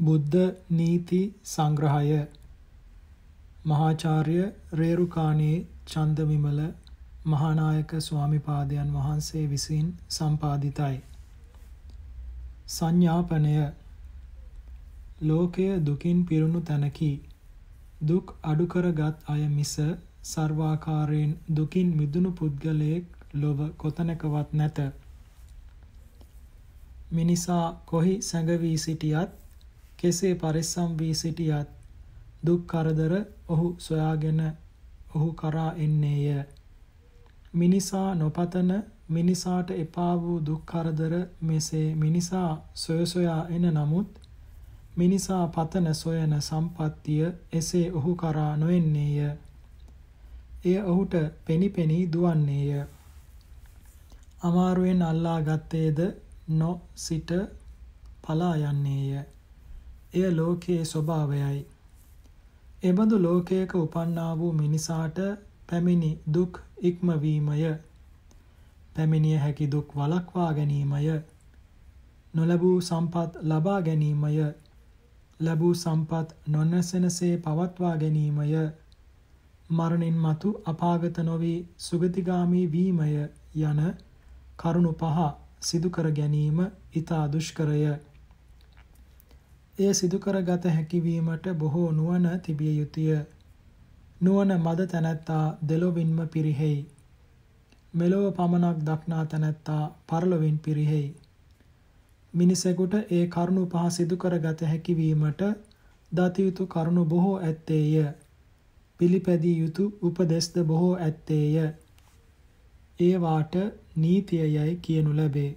බුද්ධ නීති සංග්‍රහය මහාචාර්ය රේරුකාණේ චන්දවිමල මහානායක ස්වාමිපාදයන් වහන්සේ විසින් සම්පාදිතයි. සංඥාපනය ලෝකය දුකින් පිරුණු තැනකි. දුක් අඩු කරගත් අය මිස සර්වාකාරයෙන් දුකින් මිදුණු පුද්ගලයෙක් ලොව කොතැනකවත් නැත. මිනිසා කොහි සැඟවී සිටියත් කෙසේ පරිස්සම් වී සිටියත් දුක් කරදර ඔහු සොයාගෙන ඔහු කරා එන්නේය. මිනිසා නොපතන මිනිසාට එපා වූ දුක් කරදර මෙසේ මිනිසා සොය සොයා එන නමුත් මිනිසා පතන සොයන සම්පත්තිය එසේ ඔහු කරා නොෙන්නේය. එය ඔහුට පෙනිපෙනී දුවන්නේය. අමාරුවෙන් අල්ලා ගත්තේද නො සිට පලා යන්නේය. එය ලෝකයේ ස්වභාවයයි. එබඳු ලෝකයක උපන්නා වූ මිනිසාට පැමිණි දුක් ඉක්මවීමය. පැමිණිය හැකි දුක් වළක්වා ගැනීමය. නොලැබූ සම්පත් ලබා ගැනීමය. ලැබූ සම්පත් නොනැසෙනසේ පවත්වා ගැනීමය. මරණින් මතු අපාගත නොවී සුගතිගාමී වීමය යන කරුණු පහ සිදු කර ගැනීම ඊතා දුෂ්කරය. එය සිදු කරගත හැකි වීමට බොහෝ නුවණ තිබිය යුතුය. නුවණ මද තැනැත්තා දෙලොවින්ම පිරිහෙයි. මෙලොව පමණක් දක්නා තැනැත්තා පරලොවින් පිරිහෙයි. මිනිසෙකුට ඒ කරුණු පහ සිදු කරගත හැකි වීමට දත යුතු කරුණු බොහෝ ඇත්තේය. පිළිපැදිය යුතු උපදෙස්ද බොහෝ ඇත්තේය. ඒවාට නීතියයයි කියනු ලැබේ.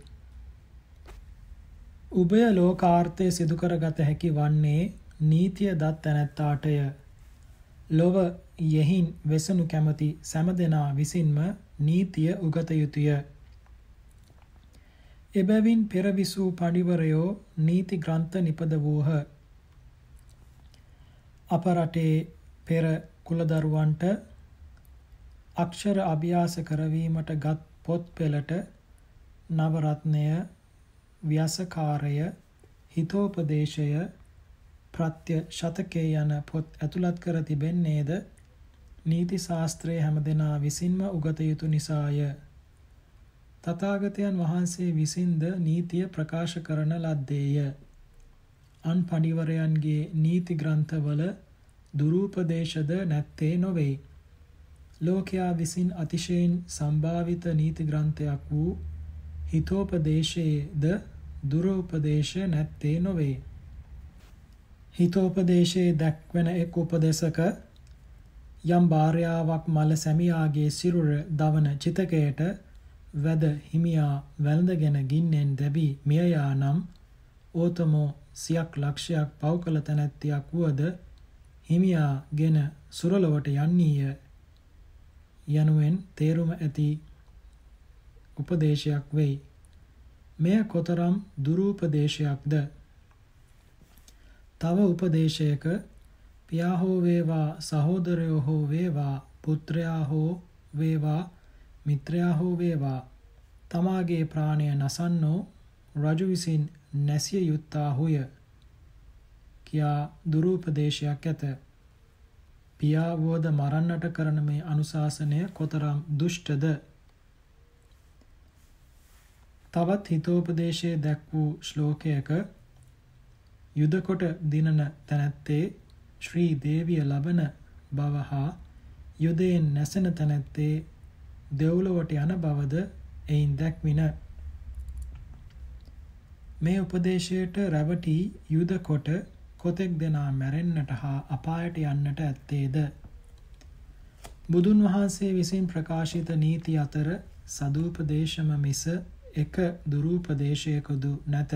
උභය ලෝකාර්ථය සිදු කරගත හැකි වන්නේ නීතිය දත් තැනැත්තාටය. ලොව යෙහින් වෙසනු කැමති සෑම දෙනා විසින්ම නීතිය උගත යුතුය. එබැවින් පෙර විසූ පඬිවරයෝ නීති ග්‍රන්ථ නිපද වූහ. අප රටේ පෙර කුලදරුවන්ට අක්ෂර අභ්‍යාස කරවීමට ගත් පොත් පෙළට නවරත්නය ව්‍යසකාරය හිතෝපදේශය ප්‍රත්‍ය ශතකේ යන පොත් ඇතුළත් කර තිබෙන්නේද නීති ශාස්ත්‍රයේ හැමදෙනා විසින්ම උගත යුතු නිසාය. තථාගතයන් වහන්සේ විසින්ද නීතිය ප්‍රකාශ කරන ලද්දේය. අන් පඬිවරයන්ගේ නීති ග්‍රන්ථවල දුරූපදේශද නැත්තේ නොවේ. ලෝකයා විසින් අතිශයින් සම්භාවිත නීති ග්‍රන්ථයක් වූ හිතෝපදේශයේද දුරෝපදේශ නැත්තේ නොවේ. හිතෝපදේශයේ දැක්වෙන එක් උපදේශක යම් භාර්යාවක් මල සැමියාගේ සිරුර දවන චිතකයට වැද හිමියා වැළඳගෙන ගින්නෙන් දැබී මිය යා නම් ඕතමෝ සියක් ලක්ෂයක් පව් කළ තැනැත්තියක් වුවද හිමියා ගෙන සුරලොවට යන්නීය යනුවෙන් තේරුම ඇති උපදේශයක් වෙයි. මෙය කොතරම් දුරූපදේශයක්ද? තව උපදේශයක පියා හෝ වේවා සහෝදරයෝ හෝ වේවා පුත්‍රයා හෝ වේවා මිත්‍රයා හෝ වේවා තමාගේ ප්‍රාණය නසන්නෝ රජු විසින් නැසිය යුත්තාහුය කියා දුරූපදේශයක් ඇත. පියා වෝද මරන්නට කරන මේ අනුශාසනය කොතරම් දුෂ්ටද තවත් හිතෝපදේශයේ දැක් වූ ශ්ලෝකයක යුද කොට දිනන තැනැත්තේ ශ්‍රී දේවිය ලබන බව හා යුදයෙන් නැසෙන තැනැත්තේ දෙව්ලොවට යන බවද එයින් දැක්වින. මේ උපදේශයට රැවටි යුද කොට කොතෙක් දෙනා මැරෙන්නට හා අපායට යන්නට ඇත්තේද. බුදුන් වහන්සේ විසින් ප්‍රකාශිත නීති අතර සදූපදේශම මිස එක දුරූපදේශයකුදු නැත.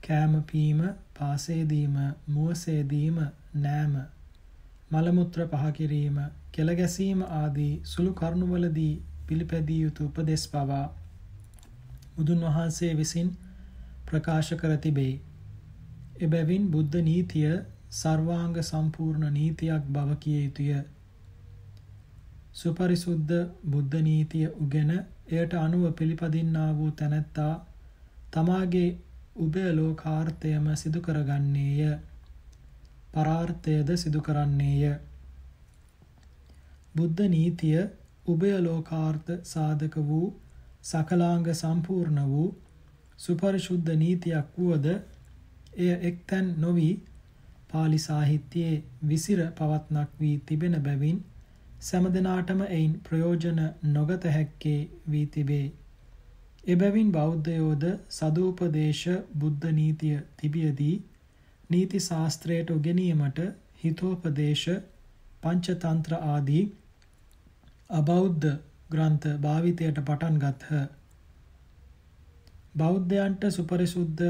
කෑම පීම, පාසේදීම, මුවසේදීම, නෑම, මලමුත්‍ර පහ කිරීම, කෙල ගැසීම ආදී සුළු කරුණුවලදී පිළිපැදිය යුතු උපදෙස් පවා බුදුන් වහන්සේ විසින් ප්‍රකාශ කර තිබේ. එබැවින් බුද්ධ නීතිය සර්වාංග සම්පූර්ණ නීතියක් බව කිය යුතුය. සුපරිසුද්ධ බුද්ධ නීතිය උගෙන එයට අනුව පිළිපදින්නා වූ තැනැත්තා තමාගේ උභය ලෝකාර්ථයම සිදු කරගන්නේය. පරාර්ථයද සිදු කරන්නේය. බුද්ධ නීතිය උභය ලෝකාර්ථ සාධක වූ සකලාංග සම්පූර්ණ වූ සුපරිශුද්ධ නීතියක් වුවද එය එක්තැන් නොවි පාලි සාහිත්‍යයේ විසිර පවත්නක් වී තිබෙන බැවින් සෑමදෙනාටම එයින් ප්‍රයෝජන නොගත හැක්කේ වී තිබේ. එබැවින් බෞද්ධයෝද සදූපදේශ බුද්ධ නීතිය තිබියදී නීති ශාස්ත්‍රයට උගෙනීමට හිතෝපදේශ පංචතන්ත්‍ර ආදී අබෞද්ධ ග්‍රන්ථ භාවිතයට පටන් ගත්හ. බෞද්ධයන්ට සුපරිසුද්ධ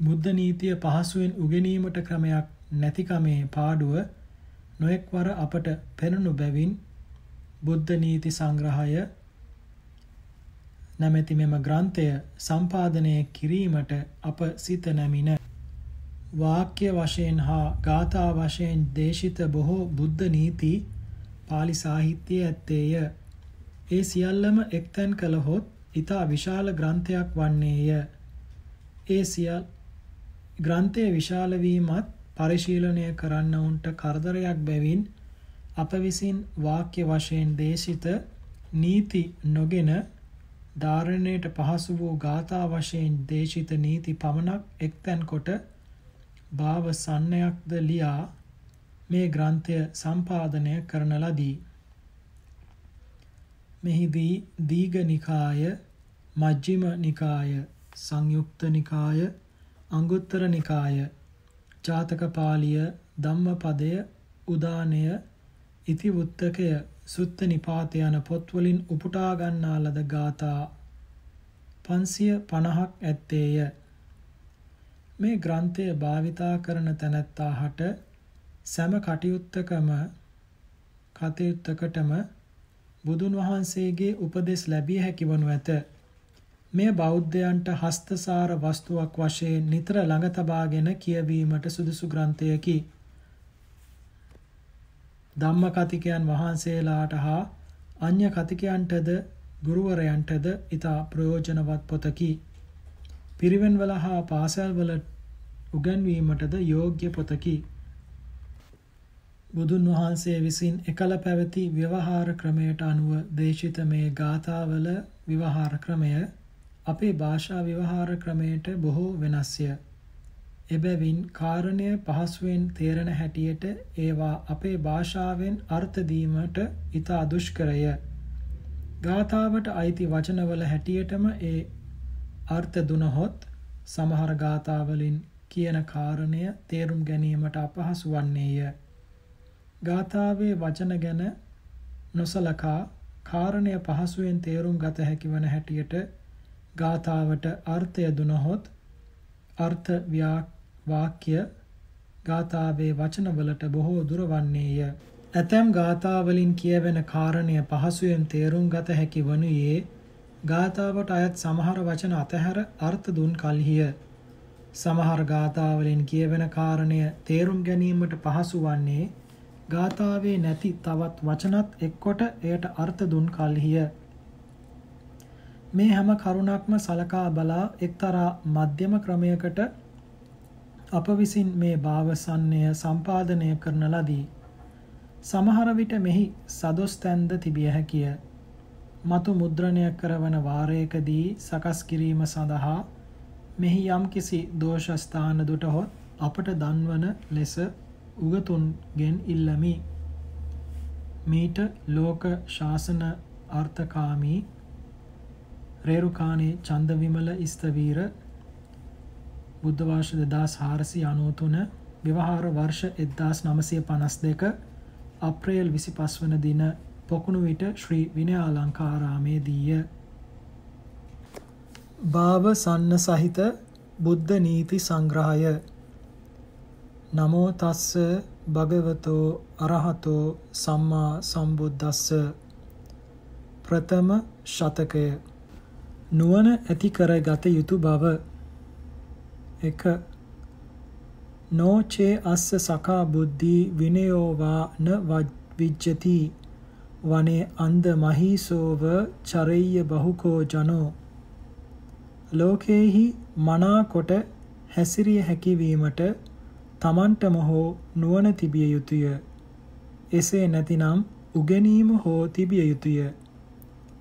බුද්ධ නීතිය පහසුවෙන් උගෙනීමට ක්‍රමයක් නැතිකමේ පාඩුව නොයෙක්වර අපට පෙනුණු බැවින් බුද්ධ නීති සංග්‍රහය නැමැති මෙම ග්‍රන්ථය සම්පාදනය කිරීමට අප සිත නැමින වාක්‍ය වශයෙන් හා ගාථා වශයෙන් දේශිත බොහෝ බුද්ධ නීති pāli සාහිත්‍යයේ ඇත්තේය. ඒ සියල්ලම එක්තැන් කළහොත් ඊතා විශාල ග්‍රන්ථයක් වන්නේය. ඒ සියල් ග්‍රන්ථයේ විශාල වීමත් පරිශීලනය කරන්නවුන්ට කරදරයක් බැවින් අප විසින් වාක්‍ය වශයෙන් දේශිත නීති නොගෙන ධාරණයට පහසු වූ ගාථා වශයෙන් දේශිත නීති පමණක් එක්තැන් කොට භාව සන්නයක්ද ලියා මේ ග්‍රන්ථය සම්පාදනය කරන ලදී. මෙහිදී දීඝ නිකාය, මජ්ක්‍ධිම නිකාය, සංයුක්ත නිකාය, අංගුත්තර නිකාය, ජාතක පාළිය, ධම්මපදය, උදානය, ඉතිවුත්තකය, සුත්ත නිපාත යන පොත්වලින් උපුටා ගන්නා ලද ගාථා 550ක් ඇත්තේය. මේ ග්‍රන්ථය භාවිතා කරන තැනැත්තාහට සෑම කටයුත්තකම කටයුත්තකටම බුදුන් වහන්සේගේ උපදෙස් ලැබිය හැකි වනු ඇත. මෙය බෞද්ධයන්ට හස්තසාර වස්තුවක් වශයෙන් නිතර ළඟ තබාගෙන කියවීමට සුදුසු ග්‍රන්ථයකි. ධම්ම කතිකයන් වහන්සේලාට හා අන්‍ය කතිකයන්ටද ගුරුවරයන්ටද ඊට ප්‍රයෝජනවත් පොතකි. පිරිවෙන්වල හා පාසල්වල උගන්වීමටද යෝග්‍ය පොතකි. බුදුන් වහන්සේ විසින් එකල පැවති ව්‍යවහාර ක්‍රමයට අනුව දේශිත මේ ගාථාවල විවහාර ක්‍රමය අපේ භාෂා විවහාර ක්‍රමයට බොහෝ වෙනස්ය. එබැවින් කාරණය පහසුවෙන් තේරෙන හැටියට ඒවා අපේ භාෂාවෙන් අර්ථ දීමට ඉතා දුෂ්කරය. ගාථාවට අයිති වචනවල හැටියටම ඒ අර්ථ දුනහොත් සමහර ගාථාවලින් කියන කාරණය තේරුම් ගැනීමට අපහසු වන්නේය. ගාථාවේ වචන ගැන නොසලකා කාරණය පහසුවෙන් තේරුම් ගත හැකි වන හැටියට ගාථාවට අර්ථය දුනහොත් අර්ථ වාක්‍ය ගාථාවේ වචනවලට බොහෝ දුර වන්නේය. ඇතැම් ගාථාවලින් කියවෙන කාරණය පහසුවෙන් තේරුම් ගත හැකි වනුයේ ගාථාවට අයත් සමහර වචන අතහැර අර්ථ දුන් කල්හිය. සමහර ගාථාවලින් කියවෙන කාරණය තේරුම් ගැනීමට පහසු වන්නේ ගාථාවේ නැති තවත් වචනත් එක්කොට එයට අර්ථ දුන් කල්හිය. මේ හැම කරුණක්ම සලකා බලා එක්තරා මධ්‍යම ක්‍රමයකට අප විසින් මේ භාවසන්නය සම්පාදනය කරන ලදී. සමහර විට මෙහි සදොස් තැන්ද තිබිය හැකිය. මතු මුද්‍රණය කරවන වාරයකදී සකස් කිරීම සඳහා මෙහි යම්කිසි දෝෂ ස්ථාන දුටහොත් අපට දන්වන ලෙස උගතුන්ගෙන් ඉල්ලමි. මීට ලෝක ශාසන අර්ථකාමී රේරුකානේ චන්දවිමල ස්තවීර බුද්ධ වර්ෂ 2493 විවහාර වර්ෂ 1952 අප්‍රේල් 25 වන දින පොකුණු විට ශ්‍රී විනයාලංකාරාමේදීය. භාව සන්න සහිත බුද්ධ නීති සංග්‍රහය. නමෝ තස්ස භගවතෝ අරහතෝ සම්මා සම්බුද්දස්ස. ප්‍රථම ශතකය. නුවණ ඇති කරගත යුතු බව එක නෝචේ අස්ස සකා බුද්ධි විනයෝවා න විජ්ජති වනේ අන්ද මහීසෝව චරෙය්‍ය බහුකෝ ජනෝ ලෝකේහි මනා කොට හැසිරිය හැකි වීමට තමන්ටම හෝ නුවණ තිබිය යුතුය. එසේ නැතිනම් උගෙනීම හෝ තිබිය යුතුය.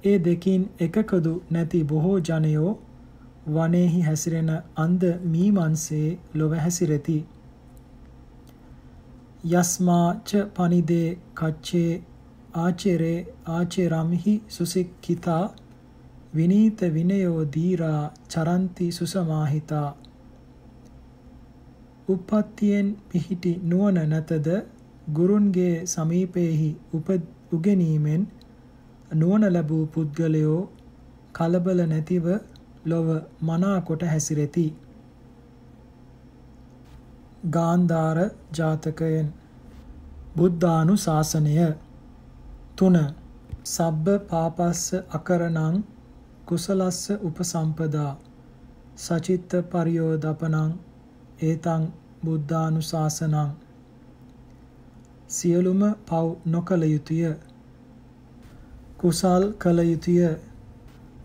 ඒ දෙකින් එකකදු නැති බොහෝ ජනයෝ වනයේහි හැසිරෙන අන්ධ මීමන්සේ ලොව හැසිරෙති. යස්මාච පනිදේ කච්චේ ආචරේ ආචරම්හි සුසික්ඛිතා විනීත විනයෝ දීරා චරಂತಿ සුසමාහිතා උප්පත්තියෙන් පිහිටි නුවණ නැතද ගුරුන්ගේ සමීපයේහි උගෙනීමෙන් නුවණ ලැබූ පුද්ගලයෝ කලබල නැතිව ලොව මනා කොට හැසිරෙති. ගාන්ධාර ජාතකයෙන්. බුද්ධානු ශාසනය 3 සබ්බ පාපස්ස අකරණං කුසලස්ස උපසම්පදා. සචිත්ත පරියෝදපනං ඒතං බුද්ධානුශාසනං. සියලුම පව් නොකල යුතුය. කුසල් කල යුතුය.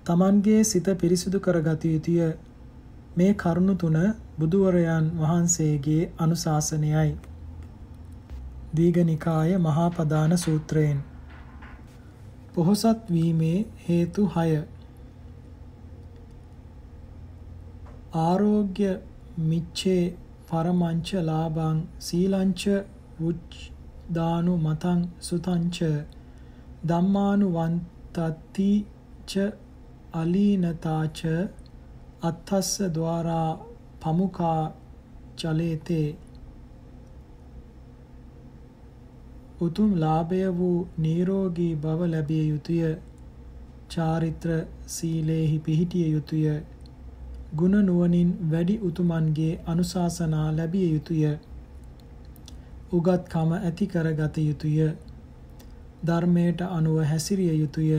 තමන්ගේ සිත පිරිසිදු කරගත යුතුය. මේ කරුණු තුන බුදුවරයන් වහන්සේගේ අනුශාසනයයි. දීඝනිකාය මහා පදාන සූත්‍රයෙන්. පොහොසත් වීමේ හේතු 6 ආරෝග්‍ය මිච්ඡේ පරමංච ලාභං සීලංච උච්දානු මතං සුතංච ධම්මානුවන්තති ච අලීනතාච අත්තස්ස ద్వාරා පමුකා චලේතේ උතුම් ලාභය වූ නිරෝගී බව ලැබිය යුතුය. චාරිත්‍ර සීලේහි පිහිටිය යුතුය. ගුණ නුවණින් වැඩි උතුමන්ගේ අනුශාසනා ලැබිය යුතුය. උගත්කම ඇති කරගත යුතුය. ධර්මයට අනුව හැසිරිය යුතුය.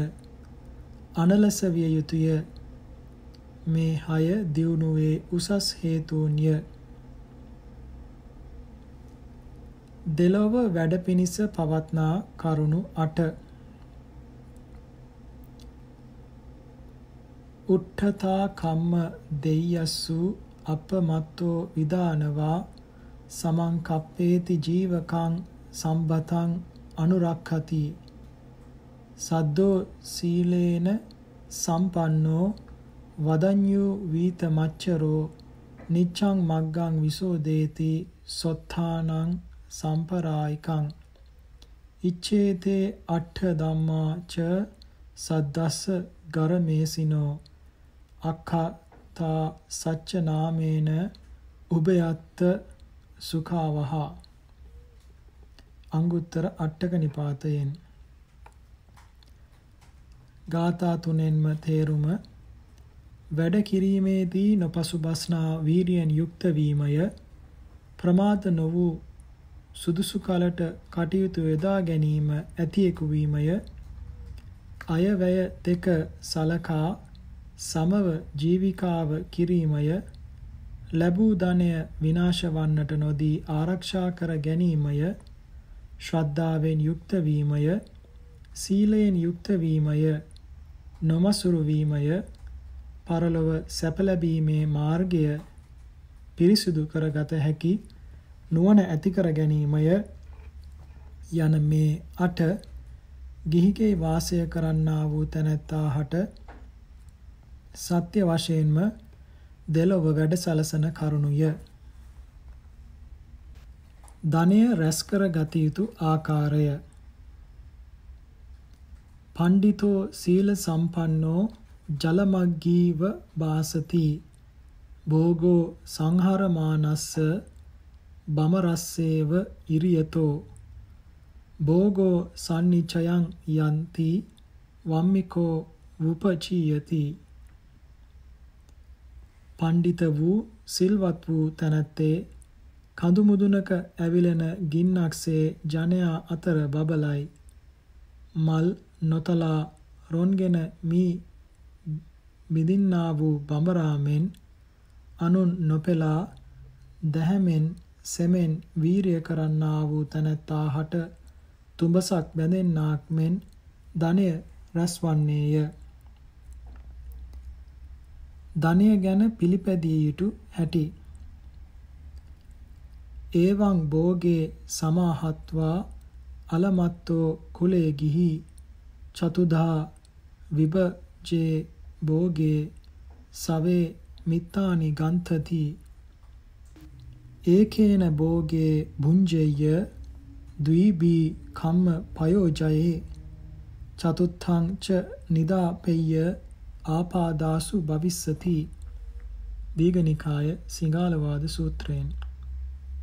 අනලස විය යුතුය. මේ හය දියුණුවේ උසස් හේතුන්ය. දෙලොව වැඩ පිණිස පවත්නා කරුණු 8 උට්ඨතා කම්ම දෙය්‍යස්සු අපමත්තෝ විදානවා සමංකප්පේති ජීවකං සම්බතං අනුරක්ඛති. සද්දෝ සීලේන සම්පන්නෝ වදඤ්ඤු වීත මච්චරෝ නිච්ඡං මග්ගං විසෝදේති සොත්තානං සම්පරායිකං. ඉච්ඡේතේ අට්ඨ ධම්මා ච සද්දස්ස ගරමේසිනෝ. අක්ඛතා සච්ච නාමේන උභයත්ත සුඛාවහ. අංගුත්තර අට්ඨක නිපාතයෙන්. ගාථා තුනෙන්ම තේරුම වැඩ කිරීමේදී නොපසුබස්නා වීරියෙන් යුක්ත වීමය ප්‍රමාද නො වූ සුදුසු කලට කටයුතු යොදා ගැනීම ඇතියෙකු වීමය. අයවැය දෙක සලකා සමව ජීවිකාව කිරීමය. ලැබූ ධනය විනාශ වන්නට නොදී ආරක්ෂා කර ගැනීමය. ශ්‍රද්ධාවෙන් යුක්ත වීමය සීලයෙන් යුක්ත වීමය නොමසුරු වීමය පරලොව සැප ලැබීමේ මාර්ගය පිරිසිදු කරගත හැකි නුවණ ඇති කර ගැනීමය යන මේ අට ගිහිගේ වාසය කරන්නා වූ තැනැත්තාහට සත්‍ය වශයෙන්ම දෙලොව වැඩ සලසන කරුණුය. ධනය රැස් කර ගත යුතු ආකාරය. පණ්ඩිතෝ සීල සම්පන්නෝ ජලමග්ගීව වාසති. භෝගෝ සංහරමානස්ස බමරස්සේව ඉරියතෝ. භෝගෝ සන්නිචයං යන්ති වම්මිකෝ වූපචීයති. පණ්ඩිත වූ සිල්වත් වූ තැනැත්තේ කඳු මුදුනක ඇවිලෙන ගින්නක්සේ ජනයා අතර බබලයි මල් නොතලා රොන්ගෙන මී මිදින්නා වූ බඹරාමෙන් අනුන් නොපෙලා දැහැමෙන් සෙමෙන් වීරිය කරන්නා වූ තැනැත්තා හට තුඹසක් බැඳෙන්නාක් මෙන් ධනය රැස්වන්නේය. ධනය ගැන පිළිපැදිය යුතු හැටි ඒවං භෝගේ සමාහත්වා අලමත්තෝ කුලේ ගිහි චතුදා විභජේ භෝගේ සවේ මිත්තානි ගන්තති ඒකේන භෝගේ භුංජෙය්‍ය ද්වීබී කම්ම පයෝජයේ චතුත්ථං ච නිදාපෙය්‍ය ආපාදාසු භවිස්සති. දීඝනිකාය සිංහලවාද සූත්‍රයෙන්.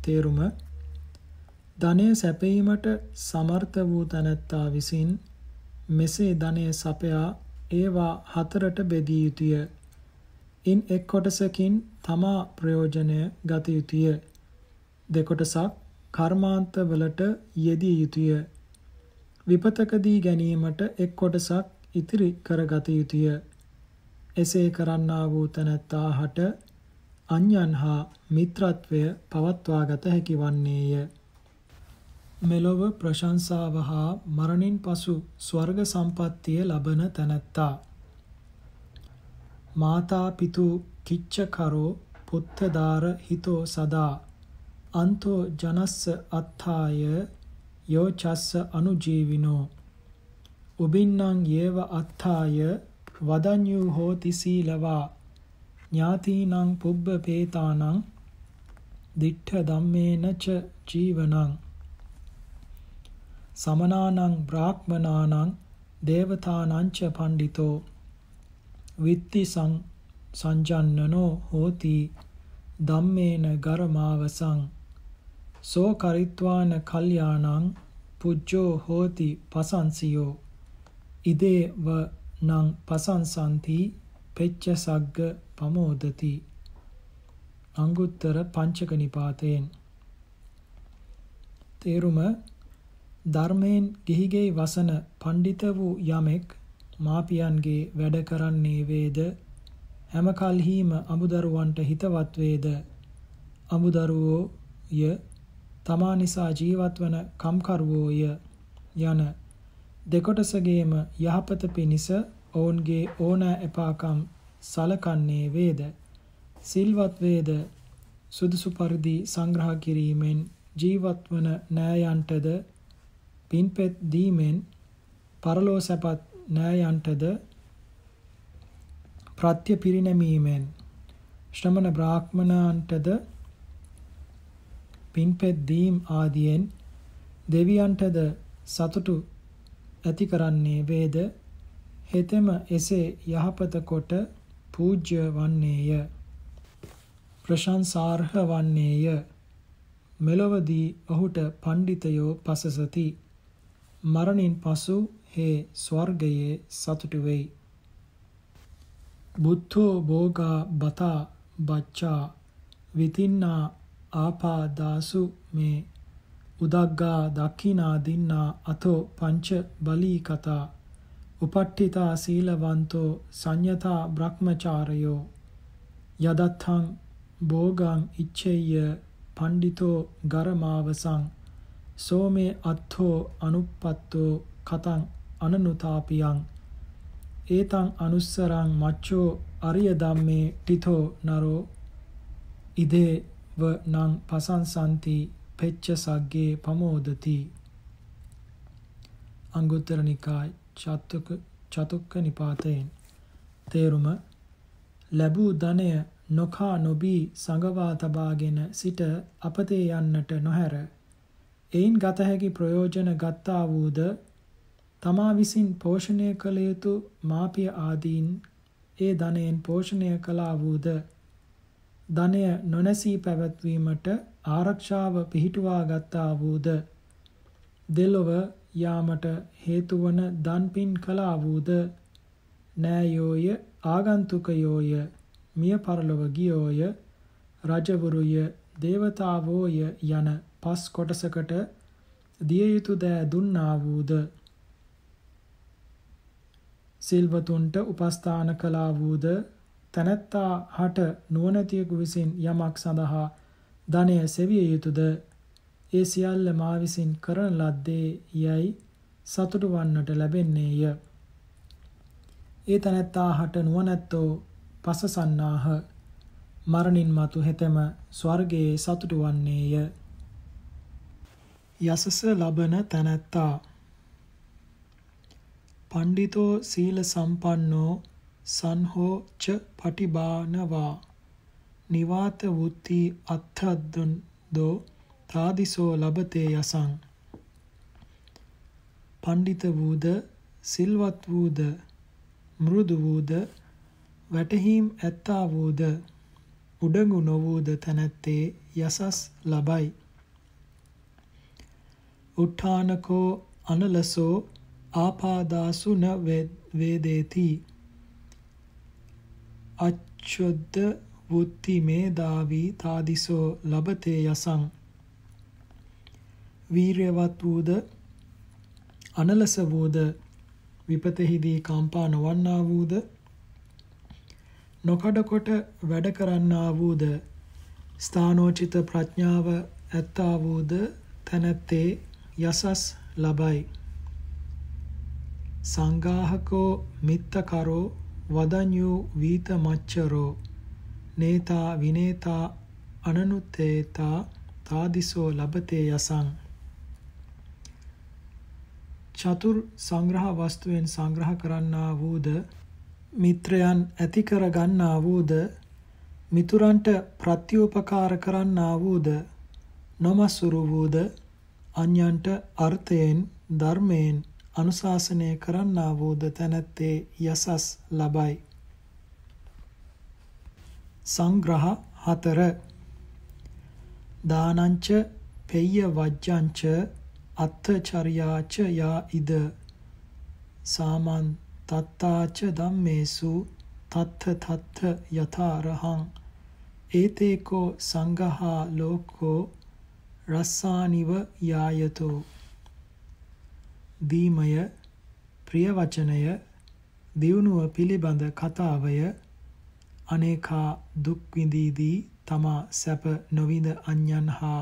තේරුම ධනය සැපීමට සමර්ථ වූ තැනැත්තා විසින් මෙසේ ධනය සපයා ඒවා හතරට බෙදිය යුතුය. ඉන් එක් කොටසකින් තමා ප්‍රයෝජනය ගත යුතුය. දෙකොටසක් කර්මාන්තවලට යෙදිය යුතුය. විපතකදී ගැනීමට එක් කොටසක් ඉතිරි කරගත යුතුය. එසේ කරන්නා වූ තැනැත්තා හට අන්‍යයන් හා මිත්‍රත්වය පවත්වාගත හැකි වන්නේය. මෙලොව ප්‍රශංසාව හා මරණින් පසු ස්වර්ග සම්පත්තිය ලබන තැනැත්තා. මාතා පිතු කිච්චකරෝ පුත්තදාර හිතෝ සදා අන්තෝ ජනස්ස අත්ථාය යෝචස්ස අනුජීවිනෝ උබින්නං යේව අත්ථාය වදඤ්ඤු හෝති සීලවා ඥාතීනං පුබ්බ පේතානං දිට්ඨ ධම්මේන ච ජීවනං සමනානං බ්‍රාහ්මනානං දේවතානං ච පණ්ඩිතෝ විත්ති සංජන්නනෝ හෝති ධම්මේන ගරමාවසං සෝ කරිත්වාන කල්යාණං පුජ්ජෝ හෝති පසංසියෝ ඉදේව නං පසංසන්ති පෙච්ච සග්ග පමෝදති. අංගුත්තර පංචක නිපාතයෙන්. තේරුම ධර්මයෙන් ගිහිගෙයි වසන පඬිත වූ යමෙක් මාපියන්ගේ වැඩ කරන්නේ වේද? හැම කල්හිම අමුදරුවන්ට හිතවත් වේද? අමුදරුවෝ ය. තමා නිසා ජීවත් වන කම්කරුවෝය යන. දෙකොටසගේම යහපත පිණිස ඔවුන්ගේ ඕනෑ එපාකම් සලකන්නේ වේද? සිල්වත් වේද? සුදුසු පරිදි සංග්‍රහ කිරීමෙන් ජීවත් වන නෑයන්ටද? පින්පෙත් දීමෙන් පරලෝ සැපත් නෑයන්ටද? ප්‍රත්‍ය පිරිනැමීමෙන් ශ්‍රමණ බ්‍රාහ්මණයන්ටද පින්පෙත් දීම් ආදියෙන් දෙවියන්ටද සතුටු ඇති කරන්නේ වේද? හෙතෙම එසේ යහපත කොට පූජ්‍ය වන්නේය. ප්‍රශංසාර්හ වන්නේය. මෙලොවදී ඔහුට පණ්ඩිතයෝ පසසති. මරණින් පසු හේ ස්වර්ගයේ සතුටු වෙයි. බුද්ධෝ භෝගා බතා බච්චා විතින්නා ආපාදාසු මේ උදග්ගා දක්ඛිනා දින්නා අතෝ පංච බලී කතා උපට්ඨිතා සීලවන්තෝ සංයතා බ්‍රහ්මචාරයෝ යදත්තං භෝගං ඉච්ඡෙය්‍ය පණ්ඩිතෝ ගරමාවසං සෝමේ අත්ථෝ අනුප්පත්තෝ කතං අනනුතාපියං ඒතං අනුස්සරං මච්චෝ අරිය ධම්මේ ටිතෝ නරෝ ඉදේ ව නං පසංසන්ති පෙච්ච සග්ගේ පමෝදති අංගුත්තර නිකාය. චතුක චතුක්ක නිපාතයෙන්. තේරුම ලැබූ ධනය නොකා නොබී සංගවා තබාගෙන සිට අපතේ යන්නට නොහැර. එයින් ගත හැකි ප්‍රයෝජන ගත්තා වූද තමා විසින් පෝෂණය කළ යුතු මාපිය ආදීන් ඒ ධනයෙන් පෝෂණය කළා වූද ධනය නොනැසී පැවැත්වීමට ආරක්ෂාව පිහිටුවා ගත්තා වූද දෙලොව යාමට හේතු වන දන්පින් කළා වූද නෑයෝය ආගන්තුකයෝය මිය පරලොව ගියෝය රජවරුය දේවතාවෝය යන පස් කොටසකට දිය යුතු දෑ දුන්නා වූද සිල්වතුන්ට උපස්ථාන කළා වූද තැනැත්තා හට නුවණැතියෙකු විසින් යමක් සඳහා ධනය සෙවිය යුතුයද ඒ සියල්ල මා විසින් කරන ලද්දේ යයි සතුටු වන්නට ලැබෙන්නේය. ඒ තැනැත්තා හට නුවණැත්තෝ පසසන්නාහ. මරණින් මතු හෙතෙම ස්වර්ගයේ සතුටු වන්නේය. යසස ලබන තැනැත්තා. පණ්ඩිතෝ සීල සම්පන්නෝ සංහෝ ච පටිබානවා. නිවාත වුත්ති අත්ථද්දුන් දෝ තාදිසෝ ලබතේ යසං. පණ්ඩිත වූද සිල්වත් වූද මෘදු වූද වැටහීම් ඇත්තා වූද උඩඟු නොවූද තැනැත්තේ යසස් ලබයි. උට්ඨානකෝ අනලසෝ ආපාදාසු න වේදේති. අච්චොද්ද වුත්ති මේදාවී තාදිසෝ ලබතේ යසං. වීරයවත් වූද අනලස වූද විපතෙහිදී කම්පා නොවන්නා වූද නොකඩකොට වැඩ කරන්නා වූද ස්ථානෝචිත ප්‍රඥාව ඇත්තා වූද තැනැත්තේ යසස් ලබයි. සංගාහකෝ මිත්තකරෝ වදඤ්ඤු වීත මච්චරෝ නේතා විනේතා අනනුත්තේතා තාදිසෝ ලබතේ යසං. චතුර් සංග්‍රහ වස්තුවෙන් සංග්‍රහ කරන්නා වූද මිත්‍රයන් ඇති කර ගන්නා වූද මිතුරන්ට ප්‍රත්‍යෝපකාර කරන්නා වූද නොමසුරු වූද අන්‍යන්ට අර්ථයෙන් ධර්මයෙන් අනුශාසනය කරන්නා වූද තැනැත්තේ යසස් ලබයි. සංග්‍රහ හතර. දානංච පෙය්‍ය වජ්ජංච අත්ථචර්යාච යා ඉද? සාමන් තත්තාච ධම්මේසු තත්ථ තත්ථ යථාරහං. ඒතේකෝ සංඝහා ලෝකෝ රස්සානිව යායතෝ. දීමය ප්‍රිය වචනය දියුණුව පිළිබඳ කතාවය අනේකා දුක් විඳීදී තමා සැප නොවිඳ අන්‍යයන් හා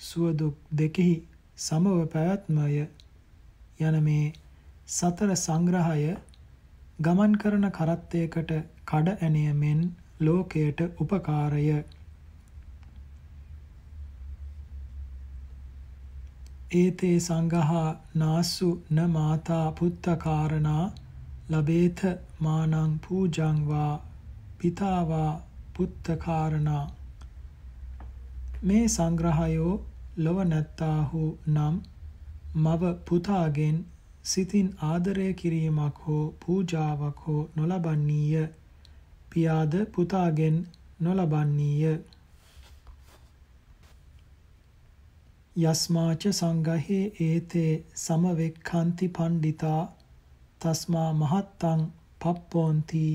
සුව දුක් දෙකෙහි සමව පැවැත්මය යන මේ සතර සංග්‍රහය ගමන් කරන කරත්තයකට කඩ ඇණය මෙන් ලෝකයට උපකාරය. ඒතේ සංගහා නාසු න මාතා පුත්තකාරණා ලබේත මානං පූජං වා පිතාවා පුත්තකාරණා. මේ සංග්‍රහයෝ ලොව නැත්තාහු නම් මව පුතාගෙන් සිතින් ආදරය කිරීමක් හෝ පූජාවක් හෝ නොලබන්නීය. පියාද පුතාගෙන් නොලබන්නීය. යස්මාච සංගහේ ඒතේ සමවෙක්ඛන්ති පණ්ඩිතා තස්මා මහත්තං පප්පෝන්ති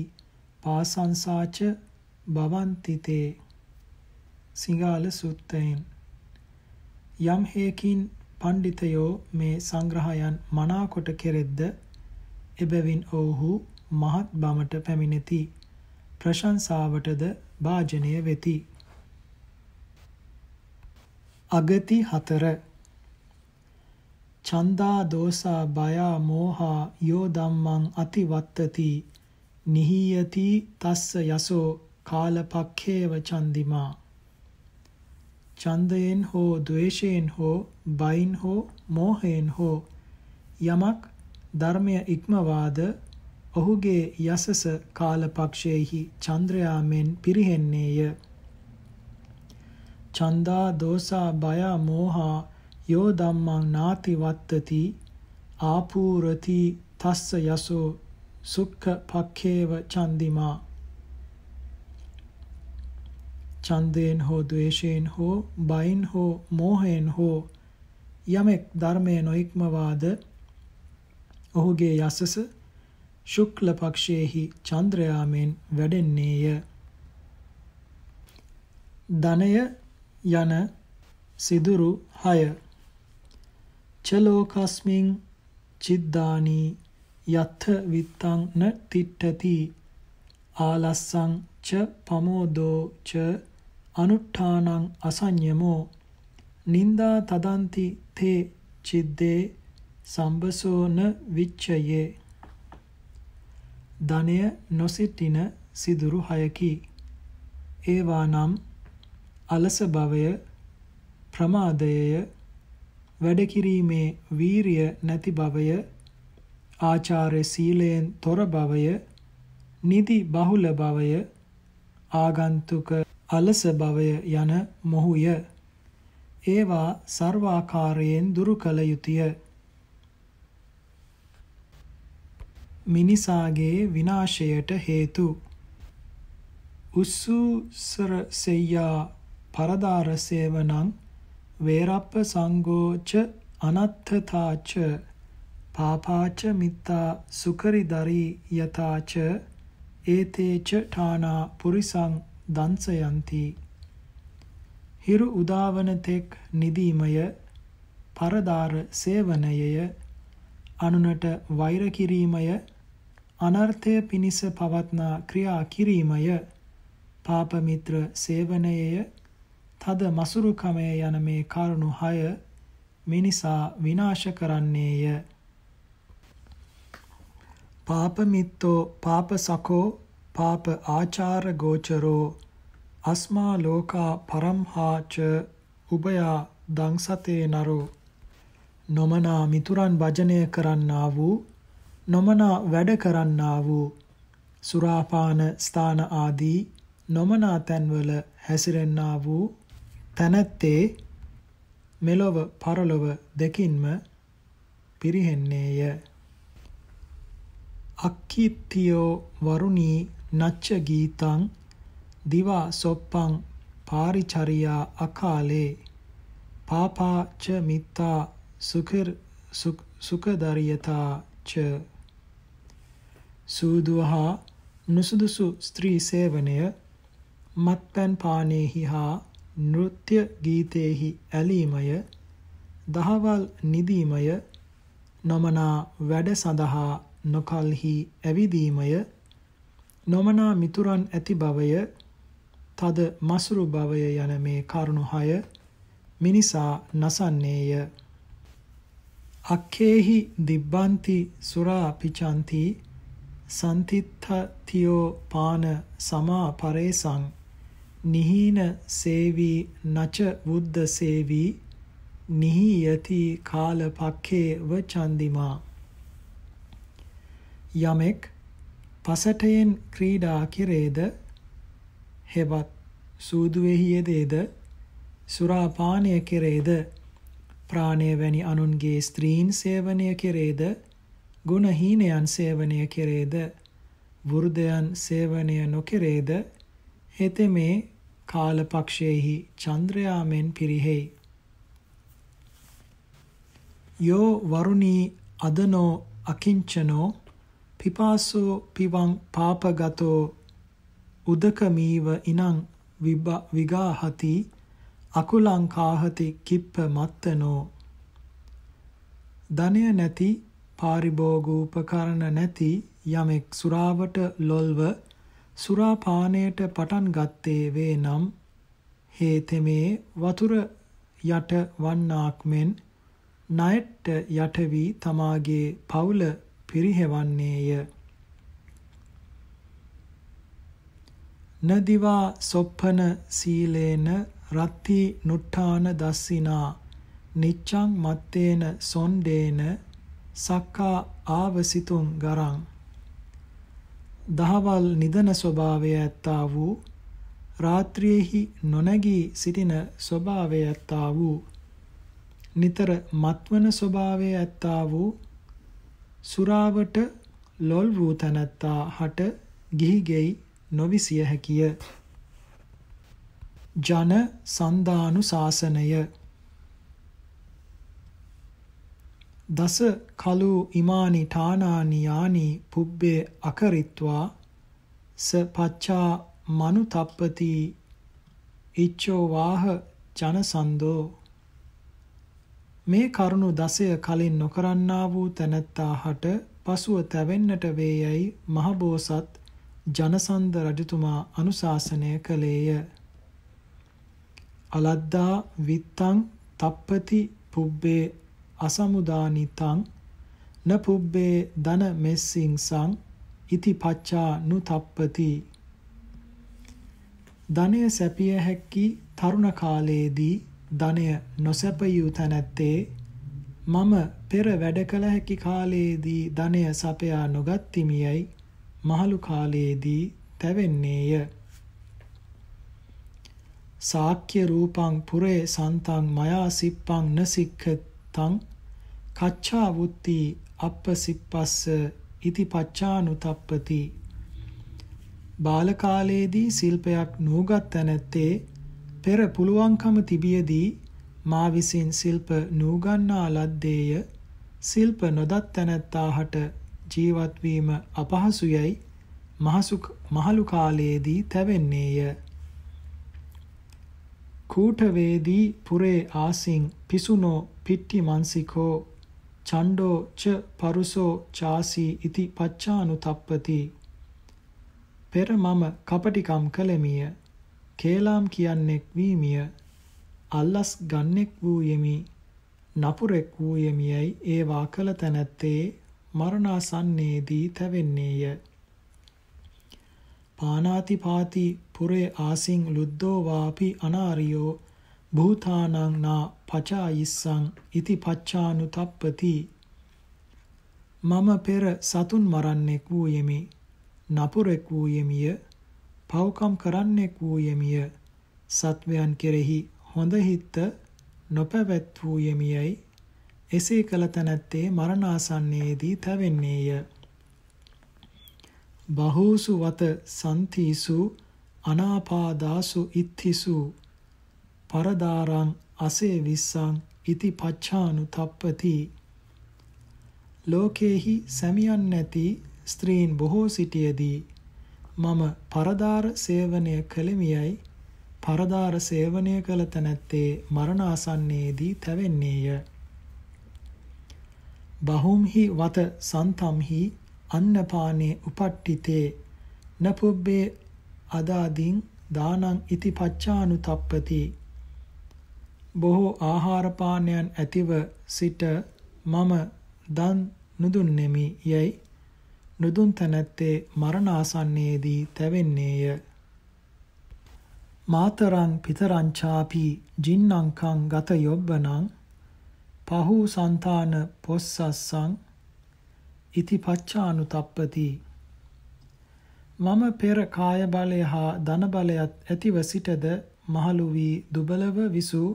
පාසංසාච භවන්තිතේ. සිංහාල සුත්තයෙන් යම් හේකින් පණ්ඩිතයෝ මේ සංග්‍රහයන් මනාකොට කෙරෙද්ද එබැවින් ඔවුහු මහත් බමට පැමිණෙති. ප්‍රශංසාවටද භාජනය වෙති. අගති හතර. චන්දා දෝසා බයා මෝහා යෝ ධම්මං අතිවත්තති. නිහීයති තස්ස යසෝ කාලපක්ඛේව චන්දිමා ඡන්දයෙන් හෝ ද්වේෂයෙන් හෝ බයින් හෝ මෝහයෙන් හෝ යමක් ධර්මය ඉක්මවාද ඔහුගේ යසස කාලපක්ෂයේහි චන්ද්‍රයා මෙන් පිරිහෙන්නේය. චන්දා දෝසා බය මෝහා යෝ ධම්මං නාති වත්තති ආපූරති තස්ස යසෝ සුක්ඛ පක්ඛේව චන්දිමා. ඡන්දයෙන් හෝ ද්වේෂයෙන් හෝ බයින් හෝ මෝහයෙන් හෝ යමෙක් ධර්මයේ නොඉක්මවාද ඔහුගේ යසස ශුක්ල පක්ෂයේහි චන්ද්‍රයාමෙන් වැඩෙන්නේය. ධනය යන සිදුරු 6 චලෝකස්මින් චිද්දානි යත්ථ විත්තං න තිට්ඨති. ආලස්සං ච පමෝදෝ ච අනුට්ඨානං අසඤ්ඤමෝ නින්දා තදන්ති තේ චිද්දේ සම්බසෝන විච්ඡයේ ධනය නොසිටින සිදුරු හයකි. ඒවා නම් අලස භවය, ප්‍රමාදයය, වැඩ කිරීමේ වීරිය නැති භවය, ආචාර්ය සීලයෙන් තොර භවය, නිදි බහුල භවය, ආගන්තුක අලස භවය යන මොහුය. ඒවා ਸਰවාකාරයෙන් දුරු කළ යුතුය. මිනිසාගේ විනාශයට හේතු උස්සුසර සෙය්‍යා පරදාර සේවනං වේරප්ප සංගෝච අනත්තතාච පාපාච මිත්තා සුකරිදරි යතාච ඒතේච ඨානා පුරිසං දංසයන්ති හිරු උදාවන තෙක් නිදීමය පරදාර සේවනයය අනුනට වෛර කිරීමය අනර්ථය පිනිස පවත්නා ක්‍රියා කිරීමය පාප මිත්‍ර සේවනයය තද මසුරුකමය යන මේ කරුණු හය මිනිසා විනාශ කරන්නේය. පාප මිත්තෝ පාප සකෝ පාප ආචාර ගෝචරෝ අස්මා ලෝකා පරම්හාච උබයා දංසතේ නරෝ නොමනා මිතුරන් වජනය කරන්නා වූ නොමනා වැඩ කරන්නා වූ සුරාපාන ස්ථාන ආදී නොමනා තැන්වල හැසිරෙන්නා වූ තැනැත්තේ මෙලොව පරලොව දෙකින්ම පිරිහෙන්නේය. අක්කිත්තියෝ වරුණී නච්ච ගීතං දිවා සොප්පං පාරිචරියා අකාලේ පාපාච මිත්තා සුඛර් සුඛදරියතා ච සූදුවහා නුසුදුසු ස්ත්‍රී සේවනය මත්පැන් පානේහි හා නෘත්‍ය ගීතේහි ඇලීමය දහවල් නිදීමය නොමනා වැඩ සඳහා නොකල්හි ඇවිදීමය නොමනා මිතුරන් ඇති බවය තද මසුරු බවය යන මේ කරුණු හය මිනිසා නසන්නේය. අක්කේහි දිබ්බන්ති සුරා පිචන්ති සන්තිත්තතියෝ පාන සමා පරේසං නිහීන සේවී නච බුද්ධ සේවී නිහියති කාල පක්ඛේ වචන්දිමා. යමෙක් පසටයෙන් ක්‍රීඩා කෙරේද? හෙවත්. සූදුවෙහි යෙදේද? සුරාපානය කෙරේද? ප්‍රාණය වැනි අනුන්ගේ ස්ත්‍රීන් සේවනය කෙරේද? ගුණහීනයන් සේවනය කෙරේද? වෘදයන් සේවනය නොකෙරේද? හෙතෙමේ කාලපක්ෂයෙහි චන්ද්‍රයාමෙන් පිරිහෙයි. යෝ වරුණී අදනෝ අකිංචනෝ පිපාසෝ පිවං පාපගතෝ උදකමීව ඉනං විගාහති අකුලං කාහති කිප්ප මත්තනෝ. ධනය නැති පාරිභෝගූපකරණ නැති යමෙක් සුරාවට ලොල්ව සුරා පානයට පටන් ගත්තේ වේ නම් හේතෙමේ වතුර යට වන්නාක් මෙන් ණයට යට වී තමාගේ පවුල පිරිහෙවන්නේය. නදිවා සොප්පන සීලේන රත්ති නුට්ඨාන දස්සිනා නිච්ඡං මත්තේන සොන්ඩේන සක්කා ආවසිතුං ගරං. දහවල් නිදන ස්වභාවය ඇත්තා වූ රාත්‍රියේහි නොනැගී සිටින ස්වභාවය ඇත්තා වූ නිතර මත්වන ස්වභාවය ඇත්තා වූ සුරාවට ලොල් වූ තැනැත්තා හට ගිහිගෙයි නොවිසිය හැකිය. ජන සන්දානු ශාසනය. දස කලු ඉමානි ඨානානි යානි පුබ්බේ අකරිත්වා ස පච්චා මනුතප්පති ඉච්ඡෝ වාහ ජනසන්දෝ මේ කරුණු දසය කලින් නොකරන්නා වූ තැනැත්තා හට පසුව තැවෙන්නට වේයයි මහබෝසත් ජනසන්ද රජතුමා අනුශාසනය කළේය. අලද්දා විත්තං තප්පති පුබ්බේ අසමුදානිතං න පුබ්බේ දන මෙස්සින්සං ඉති පච්චා නුතප්පති ධනය සැපිය හැකි තරුණ කාලයේදී ධනය නොසැපයූ තැනැත්තේ මම පෙර වැඩ කළ හැකි කාලයේදී ධනය සපයා නොගත්තිමියයි මහලු කාලයේදී තැවෙන්නේය. සාක්‍ය රූපං පුරේ සන්තං මයා සිප්පං නසික්ඛතං කච්චා වුත්ති අප්පසිප්පස්ස ඉති පච්චානුතප්පති බාල කාලයේදී ශිල්පයක් නූගත් තැනැත්තේ පෙර පුළුවන්කම තිබියදී මා විසින් ශිල්ප නූගන්නා ලද්දේය ශිල්ප නොදත් තැනැත්තාහට ජීවත් වීම අපහසුයයි. මහසු මහලු කාලයේදී තැවෙන්නේය. කූටවේදී පුරේ ආසින් පිසුනෝ පිට්ටි මන්සිකෝ චණ්ඩෝ ච පරුසෝ චාසී ඉති පච්චානුතප්පති. පෙර මම කපටිකම් කළෙමිය. කේලාම් කියන්නෙක් වීමිය අල්ලස් ගන්නෙක් වූ යෙමි නපුරෙක් වූ යෙමියයි ඒවා කළ තැනැත්තේ මරණාසන්නේදී තැවෙන්නේය. පානාතිපාති පුරේ ආසින් ලුද්දෝ වාපි අනාරියෝ භූතානං නා පචායිස්සං ඉති පච්චානුතප්පති මම පෙර සතුන් මරන්නෙක් වූ යෙමි නපුරෙක් වූ යෙමිය පව්කම් කරන්නෙක් වූ යෙමිය සත්වයන් කෙරෙහි හොඳ හිත නොපැවැත් වූ යෙමියයි එසේ කළ තැනැත්තේ මරණාසන්නයේදී තැවෙන්නේය. බහූසු වත සන්තිසු අනාපාදාසු ඉත්තිසු පරදාරං අසේ විස්සං ඉති පච්ඡානු තප්පති. ලෝකේහි සැමියන් නැති ස්ත්‍රීන් බොහෝ සිටියේදී මම පරදාර සේවනය කළෙමියයි පරදාර සේවනය කළ තැනැත්තේ මරණාසන්නයේදී තැවෙන්නේය. බහුම්හි වත සන්තම්හි අන්නපානේ උපට්ඨිතේ නපුබ්බේ අදාදින් දානං ඉති පච්චානුතප්පති බොහෝ ආහාර පානයන් ඇතිව සිට මම දන් නුදුන්නෙමි යයි නුදුන් තැනැත්තේ මරණාසන්නයේදී තැවෙන්නේය. මාතරං පිතරංචාපි ජින්නංකං ගත යොබ්බනං පහු సంతාන පොස්සස්සං ඉති පච්චානුතප්පති මම පෙර කාය බලය හා ධන බලයත් ඇතිව සිටද මහලු වී දුබලව විසූ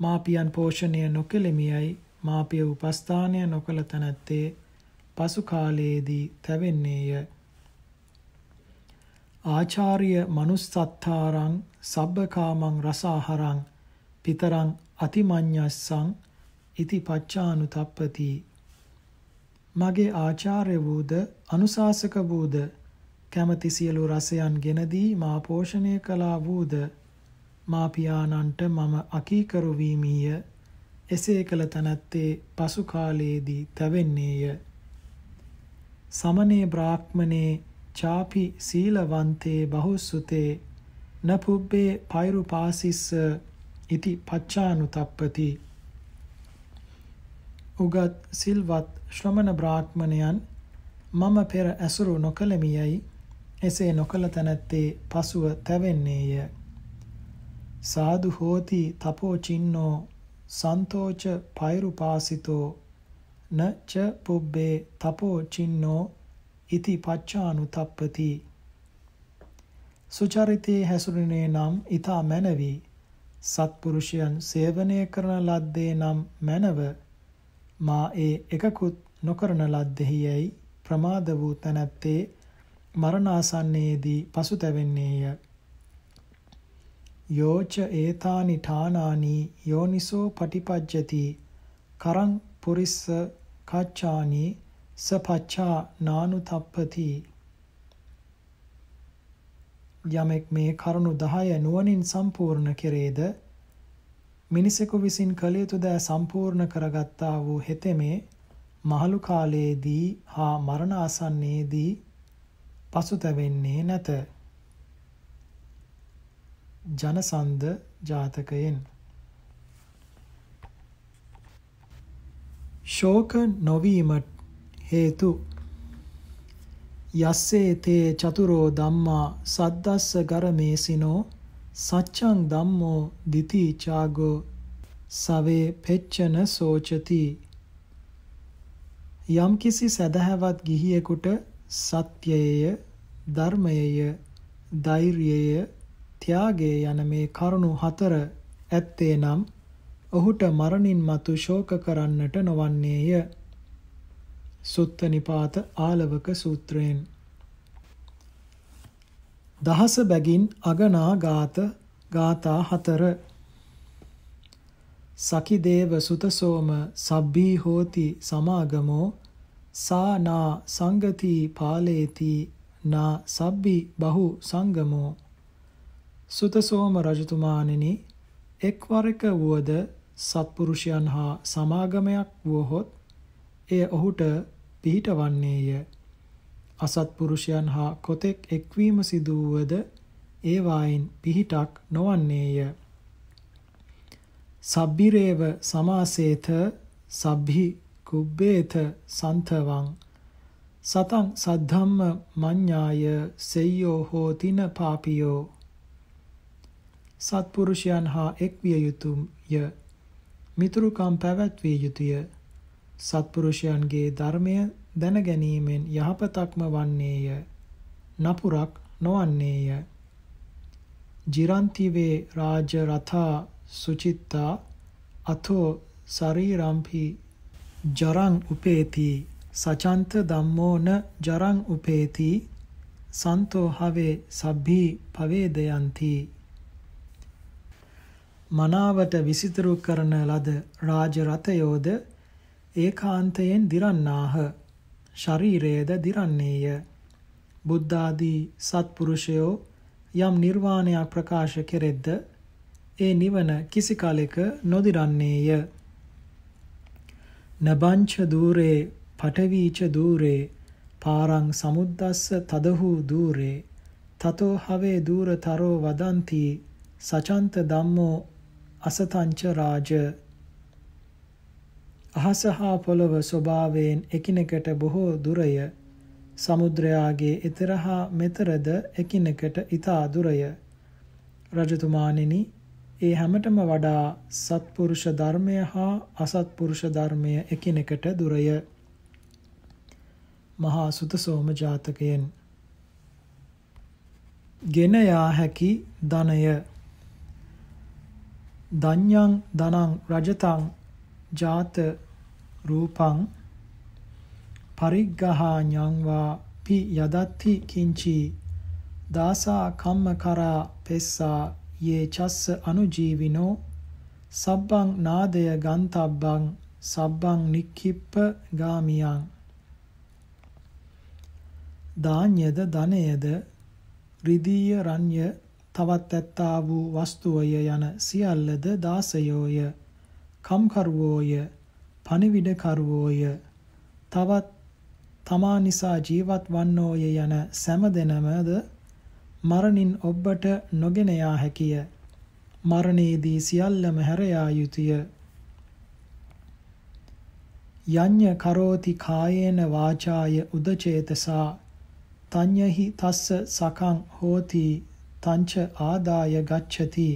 මාපියන් පෝෂණය නොකෙලෙමියයි මාපිය උපස්ථානය නොකළ තැනැත්තේ පසු කාලයේදී තැවෙන්නේය. ආචාර්ය මනුස්සත්තාරං සබ්බකාමං රසාහරං පිතරං අතිමඤ්ඤස්සං ඉති පච්චානුතප්පති. මගේ ආචාර්ය වූද අනුශාසක වූද කැමැති සියලු රසයන් ගෙනදී මා පෝෂණය කළා වූද මා පියාණන්ට මම අකීකරු වීමීය. එසේ කළ තනත්තේ පසු කාලයේදී තැවෙන්නේය. සමනේ බ්‍රාහ්මනේ චාපි සීලවන්තේ බහුසුතේ නපුබ්බේ පෛරුපාසිස්ස ඉති පච්චානුතප්පති. උගත් සිල්වත් ශ්‍රමණ බ්‍රාහ්මණයන් මම පෙර ඇසුරු නොකළමියයි එසේ නොකළ තැනැත්තේ පසුව තැවෙන්නේය. සාදු හෝති තපෝ චින්නෝ සන්තෝච පෛරුපාසිතෝ න ච පුබ්බේ තපෝ චින්නෝ ඉති පච්චානුතප්පති. සුචරිතේ හැසුරුනේ නම් ඊතා මැනවි. සත්පුරුෂයන් සේවනය කරන ලද්දේ නම් මැනව. මා ඒ එකකුත් නොකරන ලද්දෙහියයි ප්‍රමාද වූ තැනැත්තේ මරණාසන්නයේදී පසුතැවෙන්නේය. යෝච ඒතානි ඨානානි යෝනිසෝ පටිපජ්ජති. කරං පුරිස්ස කච්චානි සපච්චා නානුතප්පති. යමෙක් මේ කරුණු 10 නුවණින් සම්පූර්ණ කෙරේද? මිනිසෙකු විසින් කළ යුතු දෑ සම්පූර්ණ කරගත්තා වූ හෙතෙමේ මහලු කාලයේදී හා මරණ ආසන්නයේදී පසුතැවෙන්නේ නැත. ජනසන්ද ජාතකයෙන් ශෝක නොවීමට හේතු. යස්සේ තේ චතුරෝ ධම්මා සද්දස්ස ගරමේසිනෝ සච්ඡං ධම්මෝ දිති චාගෝ සවේ පෙච්චන සෝචති. යම්කිසි සදහැවත් ගිහියෙකුට සත්‍යයය ධර්මයය ධෛර්යය ත්‍යාගය යන මේ කරුණු හතර ඇත්තේ නම් ඔහුට මරණින් මතු ශෝක කරන්නට නොවන්නේය. සුත්ත නිපාත ආලවක සූත්‍රයෙන්. දහස බැගින් අගනා ගාත ගාථා හතර. සකිදේව සුතසෝම සබ්බී හෝති සමාගමෝ සා නා සංගති පාලේති නා සබ්බි බහු සංගමෝ. සුතසෝම රජතුමාණෙනි එක්වරක වුවද සත්පුරුෂයන් හා සමාගමයක් වුවහොත් එය ඔහුට පිහිටවන්නේය. අසත්පුරුෂයන් හා කොතෙක් එක්වීම සිදු වුවද ඒවායින් පිහිටක් නොවන්නේය. සබ්බිරේව සමාසේත සබ්හි කුබ්බේත සන්තවං සතං සද්ධම්ම මඤ්ඤාය සෙය්‍යෝ හෝතින පාපියෝ. සත්පුරුෂයන් හා එක්විය යුතුය මිතුරුකම් පැවැත්විය යුතුය. සත්පුරුෂයන්ගේ ධර්මය දැන ගැනීමෙන් යහපතක්ම වන්නේය. නපුරක් නොවන්නේය. ජිරන්තිවේ රාජ රථා සුචිත්තා අතෝ ශරීරම්පි ජරං උපේති සචන්ත ධම්මෝන ජරං උපේති සන්තෝ හවේ සබ්බී පවේදයන්ති මනාවට විසිතුරු කරන ලද රාජ රථයෝද ඒකාන්තයෙන් දිරන්නාහ ශරීරයේද දිරන්නේය. බුද්ධාදී සත්පුරුෂයෝ යම් නිර්වාණයක් ප්‍රකාශ කෙරෙද්ද ඒ නිවන කිසි කලෙක නොදිරන්නේය. නබංච දූරේ පටවීච දූරේ පාරං සමුද්දස්ස තදහු දූරේ තතෝ හවේ දූරතරෝ වදන්ති සචන්ත ධම්මෝ අසතංච රාජ. අහස හා පොළව ස්වභාවයෙන් එකිනෙකට බොහෝ දුරය. සමුද්‍රයාගේ ඊතර හා මෙතරද එකිනෙකට ඊතා දුරය. රජතුමාණෙනි ඒ හැමතෙම වඩා සත්පුරුෂ ධර්මය හා අසත්පුරුෂ ධර්මය එකිනෙකට දුරය. මහා සුතසෝම ජාතකයෙන්. ගෙන යා හැකි ධනය. දඤ්ඤං දනං රජතං ජාත රූපං පරිග්ගහා ඤංවා පි යදත්ති කිංචි දාසා කම්ම කරා පෙස්සා යේ චස්ස අනුජීවිනෝ සබ්බං නාදය ගන්තබ්බං සබ්බං නික්ඛිප්ප ගාමියං. දාඤ්‍යද ධනයද රිදීය රඤ්‍ය තවත් ඇත්තා වූ වස්තුවය යන සියල්ලද දාසයෝය. කම්කරුවෝය පණිවිඩකරුවෝය. තවත් තමා නිසා ජීවත් වන්නෝය යන සෑම දෙනමද මරණින් ඔබට නොගෙන යා හැකිය. මරණයේදී සියල්ලම හැර යා යුතුය. යඤ්ඤ කරෝති කායේන වාචාය උදචේතසා. තඤ්ඤහි තස්ස සකං හෝති. තංච ආදාය ගච්ඡති।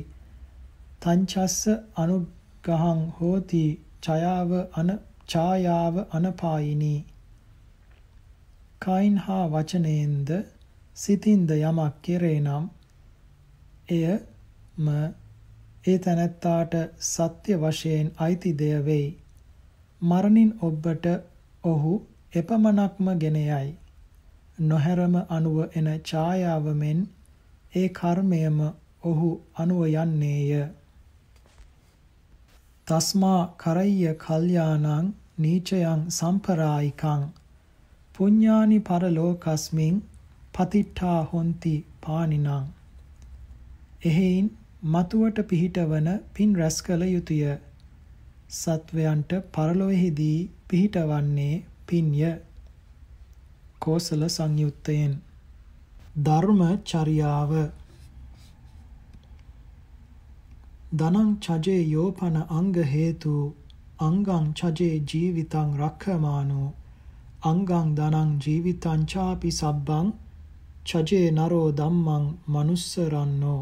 තංචස්ස අනුග්‍රහං හෝති ඡයාව අන ඡායාව අනපායිනී। කයින් හා වචනයෙන්ද සිතින්ද යමක් කෙරේ නම් එයම ඒ තැනැත්තාට සත්‍ය වශයෙන් අයිති දෙය වෙයි। මරණින් ඔබට ඔහු එපමණක්ම ගෙන යයි। නොහැරම අනුව එන ඡායාව මෙන් ඒ කර්මයම ඔහු අනුව යන්නේය. තස්මා කරය්‍ය කල්යාණං නීචයන් සම්පරායිකං පුඤ්ඤානි පරලෝකස්මින් පතිට්ඨා හොಂತಿ පානිනං එහෙයින් මතුවට පිහිටවන පින් රැස් කළ යුතුය. සත්වයන්ට පරලොවේදී පිහිටවන්නේ පින්ය. කෝසල සංයුත්තයෙන්. ධර්මචර්යාව දනං චජේ යෝපන අංග හේතු අංගං චජේ ජීවිතං රක්ඛමානෝ අංගං දනං ජීවිතං චාපි සබ්බං චජේ නරෝ ධම්මං manussරන්නෝ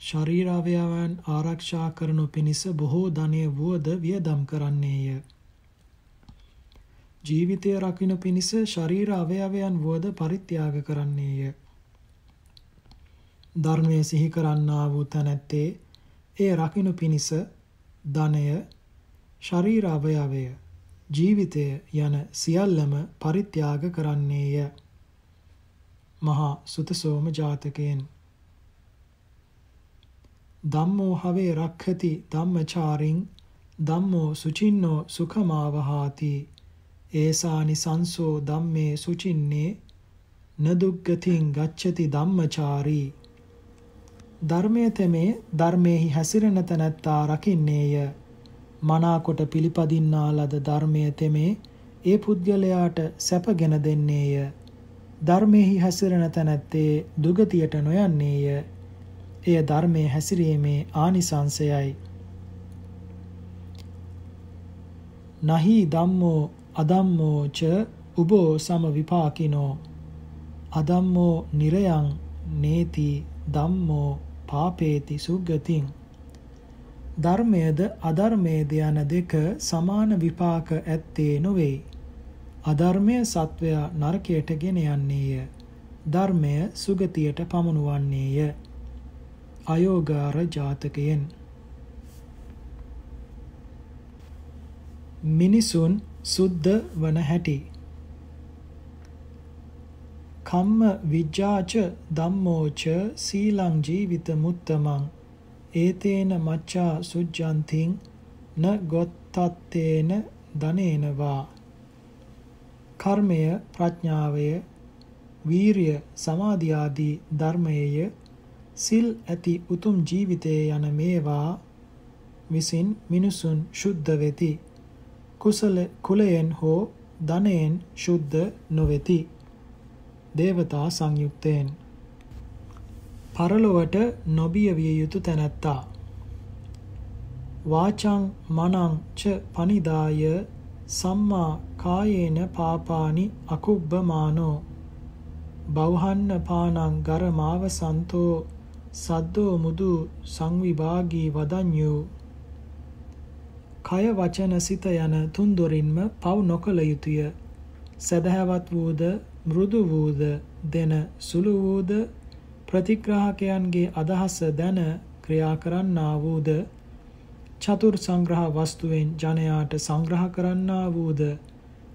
ශරීරාවයවයන් ආරක්ෂා කරනු පිණිස බොහෝ ධනය වුවද වියදම් කරන්නේය. ජීවිතය රකිනු පිණිස ශරීර අවයවයන් වුවද පරිත්‍යාග කරන්නේය. ධර්මයේ සිහි කරන්නා වූ තැනැත්තේ ඒ රකිනු පිණිස ධනය ශරීර අවයවය ජීවිතය යන සියල්ලම පරිත්‍යාග කරන්නේය. මහා සුතසෝම ජාතකයෙන් ධම්මෝ හවේ රක්ඛති ධම්මචාරින් ධම්මෝ සුචින්නෝ සුඛමාවහාති ඒසානි සංසෝ ධම්මේ සුචින්නේ නදුග්ගතින් ගච්ඡති ධම්මචාරී ධර්මයේ තෙමේ ධර්මයේහි හැසිරෙන තැනැත්තා රකින්නේය මනාකොට පිළිපදින්නා ලද ධර්මයේ තෙමේ ඒ පුද්ගලයාට සැපගෙන දෙන්නේය. ධර්මයෙහි හැසිරෙන තැනැත්තේ දුගතියට නොයන්නේය. එය ධර්මයේ හැසිරීමේ ආනිසංසයයි. නහි ධම්මෝ අදම්මෝ ච උබෝ සම විපාකිනෝ අදම්මෝ නිරයං නේති ධම්මෝ පාපේති සුග්ගතින් ධර්මයේද අධර්මයේද යන දෙක සමාන විපාක ඇත්තේ නොවේ. අධර්මය සත්වයා නරකයට ගෙන යන්නේය. ධර්මය සුගතියට පමුණුවන්නේය. අයෝගාර ජාතකයෙන් මිනිසුන් සුද්ධ වන හැටි. කම්ම විජ්ජාච ධම්මෝච සීලං ජීවිත මුත්තමං. ඒතේන මච්ඡා සුජ්ජන්තිං න ගොත්තත්තේන ධනේන වා කර්මය ප්‍රඥාවය වීරිය සමාධි ආදී ධර්මයේය. සිල් ඇති උතුම් ජීවිතයේ යන මේවා විසින් මිනිසුන් ශුද්ධ වෙති. කුසල කුලයෙන් හෝ ධනයෙන් ශුද්ධ නොවෙති. දේවතා සංයුක්තයෙන්. පරලොවට නොබිය විය යුතු තැනැත්තා. වාචං මනං ච පනිදාය සම්මා කායේන පාපානි අකුබ්බමානෝ. බෞහන්න පානං ගරමාව සන්තෝ සද්දෝ මුදු සංවිභාගී වදඤ්ඤෝ. කය වචන සිත යන තුන්දොරින්ම පව් නොකළ යුතුය සදහැවත් වූද මෘදු වූද දෙන සුළු වූද ප්‍රතිග්‍රාහකයන්ගේ අදහස දැන ක්‍රියා කරන්නා වූද චතුර් සංග්‍රහ වස්තුවෙන් ජනයාට සංග්‍රහ කරන්නා වූද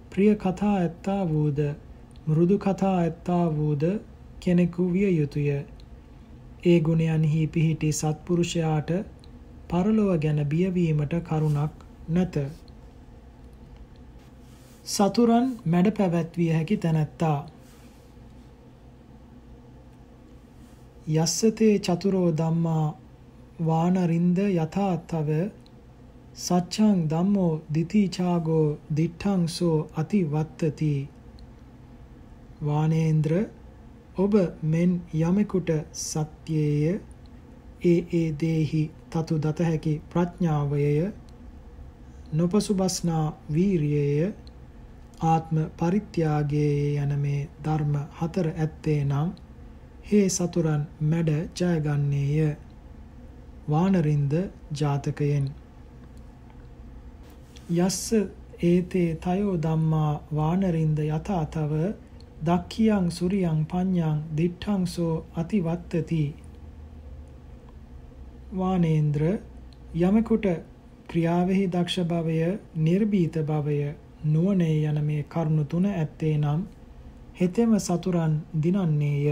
ප්‍රිය කතා ඇත්තා වූද මෘදු කතා ඇත්තා වූද කෙනෙකු විය යුතුය. ඒ ගුණයන්හි පිහිටි සත්පුරුෂයාට පරලොව ගැන බියවීමට කරුණක් නැත. සතුරන් මැඩ පැවැත්විය හැකි තැනැත්තා යස්සතේ චතුරෝ ධම්මා වානරින්ද යථාතව සච්ඡං ධම්මෝ දිතිචාගෝ දිඨං සෝ අතිවත්තති වානේන්ද්‍ර ඔබ මෙන් යමෙකුට සත්‍යයේය ඒ ඒ දේහි තතු දත හැකි ප්‍රඥාවයය නොපසුබස්නා වීරියය ආත්ම පරිත්‍යාගයේ යන මේ ධර්ම හතර ඇත්තේ නම් හේ සතුරන් මැඩ ජයගන්නේය. වානරින්ද ජාතකයෙන් යස්ස ඒතේ තයෝ ධම්මා වානරින්ද යථාතව දක්ඛියං සුරියං පඤ්ඤං දිඨං සෝ අතිවත්තති වානේන්ද්‍ර යමෙකුට ක්‍රියාවෙහි දක්ෂ භවය නිර්භීත භවය නුවණේ යන මේ කරුණු තුන ඇත්තේ නම් හෙතෙම සතුරන් දිනන්නේය.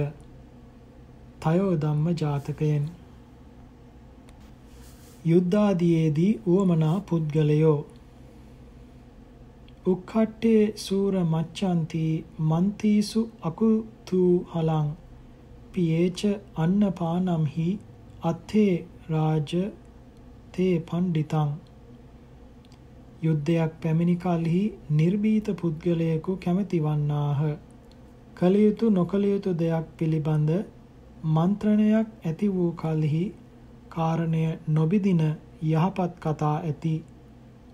තයෝ ධම්ම ජාතකයෙන්. යුද්ධාදීයේදී උවමනා පුද්ගලයෝ. උක්ඛට්ටේ සූර මච්ඡන්ති මන්තිසු අකුතු හලං පියේච අන්නපානම් හි අත්තේ රාජ තේ පණ්ඩිතං යුද්ධයක් පැමිණි කලෙහි නිර්භීත පුද්ගලයෙකු කැමැතිවන්නාහ. කල යුතු නොකල යුතු දෙයක් පිළිබඳ මන්ත්‍රණයක් ඇති වූ කලෙහි කාරණය නොබිදින යහපත් කතා ඇති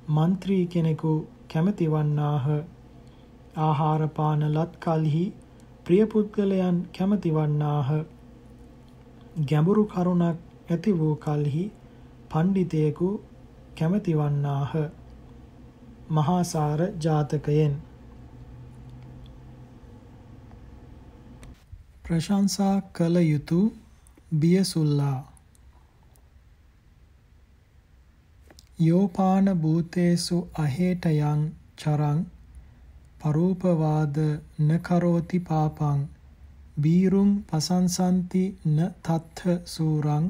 මන්ත්‍රී කෙනෙකු කැමැතිවන්නාහ. ආහාර පාන ලත් කලෙහි ප්‍රිය පුද්ගලයන් කැමැතිවන්නාහ. ගැඹුරු කරුණක් ඇති වූ කලෙහි පණ්ඩිතයෙකු කැමැතිවන්නාහ. මහාසාර ජාතකයෙන්. ප්‍රශංසා කළ යුතු බියසුල්ලා. යෝපාන භූතේසු අහේටයන් චරං පරූපවාද නකරෝති පාපං බීරුං පසංසන්ති න තත්ථ සූරං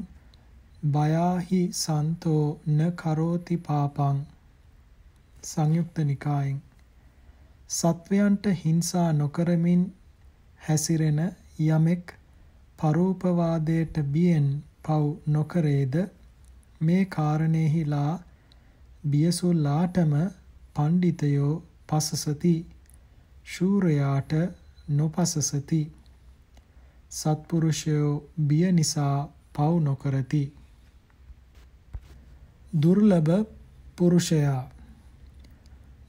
බයාහි සන්තෝ නකරෝති පාපං. සංයුක්ත නිකායෙන්. සත්වයන්ට හිංසා නොකරමින් හැසිරෙන යමෙක් පරූපවාදයට බියෙන් පව් නොකරේද? මේ කාරණේහිලා බියසුල්ලාටම පණ්ඩිතයෝ පසසති. ශූරයාට නොපසසති. සත්පුරුෂයෝ බිය නිසා පව් නොකරති. දුර්ලභ පුරුෂයා.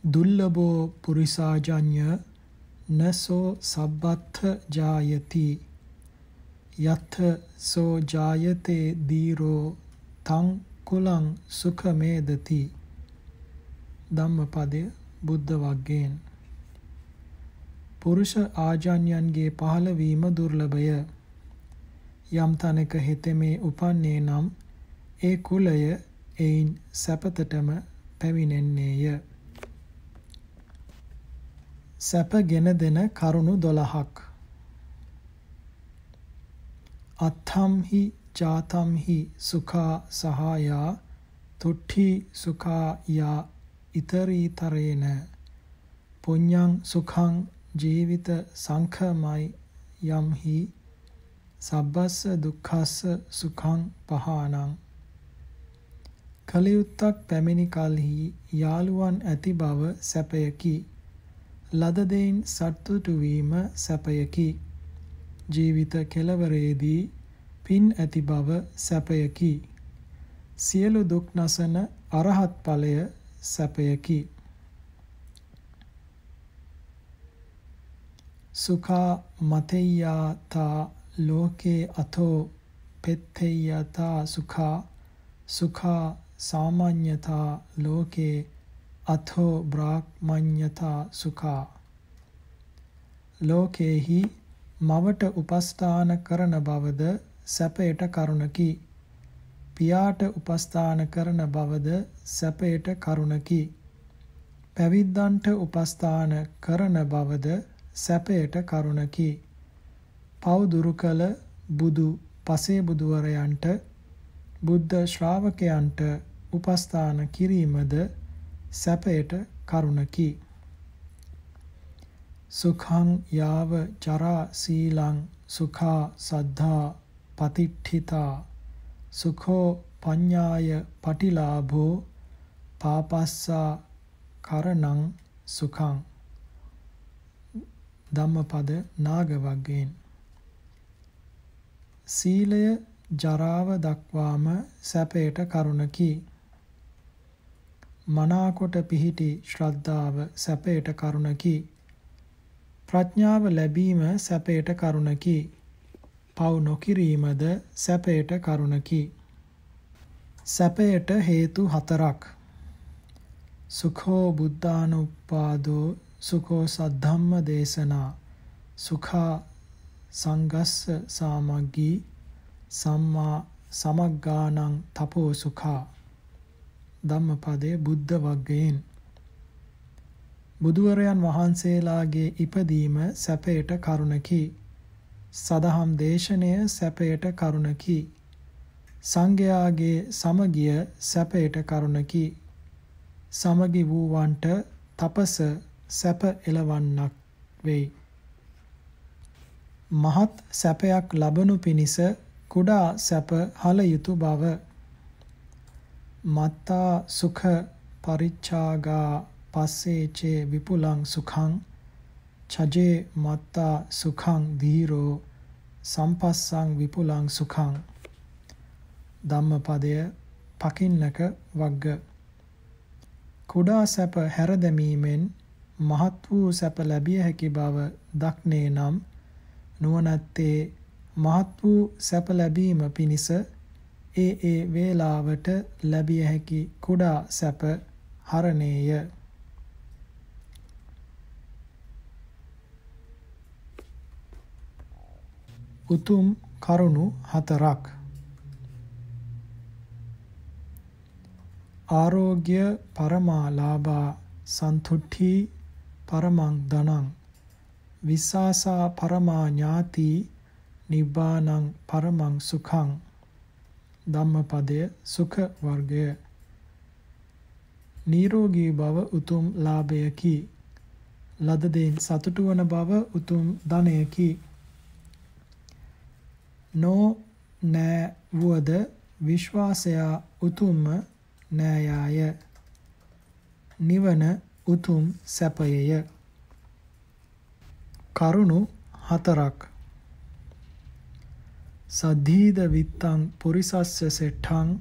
දුල්ලබෝ පුරිසාජඤ්ඤ නසෝ සබ්බත්ථ ජායති. යත්ථ සෝ ජායතේ දීරෝ තං කුලං සුඛමේදති. ධම්මපදය බුද්ධ වග්ගයෙන්. පුරුෂ ආජාන්‍යයන්ගේ පහළවීම දුර්ලභය. යම් තැනක හෙතෙමේ උපන්නේ නම් ඒ කුලය එයින් සැපතටම පැමිණෙන්නේය. සැප ගෙන දෙන කරුණු 12ක් අත්ථම්හි ජාතම්හි සුඛා සහායා තුට්ඨි සුඛා යා ඉතරීතරේන. පුඤ්ඤං සුඛං ජීවිත සංඛමයි යම්හි සබ්බස්ස දුක්ඛස්ස සුඛං පහානං. කලියුත්තක් පැමිණි කලෙහි යාළුවන් ඇති බව සැපයකි. ලද දෙයින් සතුටු වීම සැපයකි. ජීවිත කෙලවරේදී පින් ඇති බව සැපයකි. සියලු දුක් නසන අරහත් ඵලය සැපයකි. සුඛා මතෙය්‍යාතා ලෝකේ අතෝ පෙත්තෙය්‍යතා සුඛා සුඛා සාමාන්‍යතා ලෝකේ අතෝ බ්‍රාහ්මඤ්ඤතා සුඛා ලෝකේහි මවට උපස්ථාන කරන බවද සැපයට කරුණකි පියාට උපස්ථාන කරන බවද සැපයට කරුණකි. පැවිද්දන්ට උපස්ථාන කරන බවද සැපයට කරුණකි. පව් දුරු කළ බුදු පසේ බුදුවරයන්ට බුද්ධ ශ්‍රාවකයන්ට උපස්ථාන කිරීමද සැපයට කරුණකි. සුඛං යාව චරා සීලං සුඛා සද්ධා පතිට්ඨිතා සුඛෝ පඤ්ඤාය පටිලාභෝ පාපස්සා කරණං සුඛං. ධම්මපද නාග වග්ගයෙන් සීලය ජරාව දක්වාම සැපයට කරුණකි. මනාකොට පිහිටි ශ්‍රද්ධාව සැපයට කරුණකි. ප්‍රඥාව ලැබීම සැපයට කරුණකි. පව් නොකිරීමද සැපයට කරුණකි. සැපයට හේතු හතරක්. සුඛෝ බුද්ධානුපාදෝ සුඛෝ සද්ධම්ම දේශනා. සුඛා සංගස්ස සාමග්ගී. සම්මා සමග්ගානං තපෝ සුඛා. ධම්මපදයේ බුද්ධ වග්ගයෙන් බුදුවරයන් වහන්සේලාගේ ඉපදීම සැපයට කරුණකි සදහම් දේශනය සැපයට කරුණකි. සංඝයාගේ සමගිය සැපයට කරුණකි. සමගි වූවන්ට තපස සැප එලවන්නක් වෙයි. මහත් සැපයක් ලබනු පිණිස කුඩා සැප හල යුතු බව මත්තා සුඛ පරිච්ඡාගා පස්සේචේ විපුලං සුඛං චජේ මත්තා සුඛං ධීරෝ සම්පස්සං විපුලං සුඛං. ධම්මපදය පකින්නක වග්ග. කුඩා සැප හැර දැමීමෙන් මහත් වූ සැප ලැබිය හැකි බව දක්නේ නම් නුවණැත්තේ මහත් වූ සැප ලැබීම පිණිස ඒ ඒ වේලාවට ලැබිය හැකි කුඩා සැප හරණේය. උතුම් කරුණු හතරක්. ආරෝග්‍ය පරමා ලාභා සන්තුට්ඨි පරමං ධනං විස්සාසා පරමා ඥාති නිබ්බානං පරමං සුඛං ධම්මපදය සුඛ වර්ගය. නිරෝගී බව උතුම් ලාභයකි. ලද දෙයින් සතුටු වන බව උතුම් ධනයකි. නෝ නෑ වුවද විශ්වාසය උතුම්ම නෑයාය. නිවන උතුම් සැපයය. කරුණු හතරක්. සද්ධීද විත්තං පුරිසස්ස සෙට්ඨං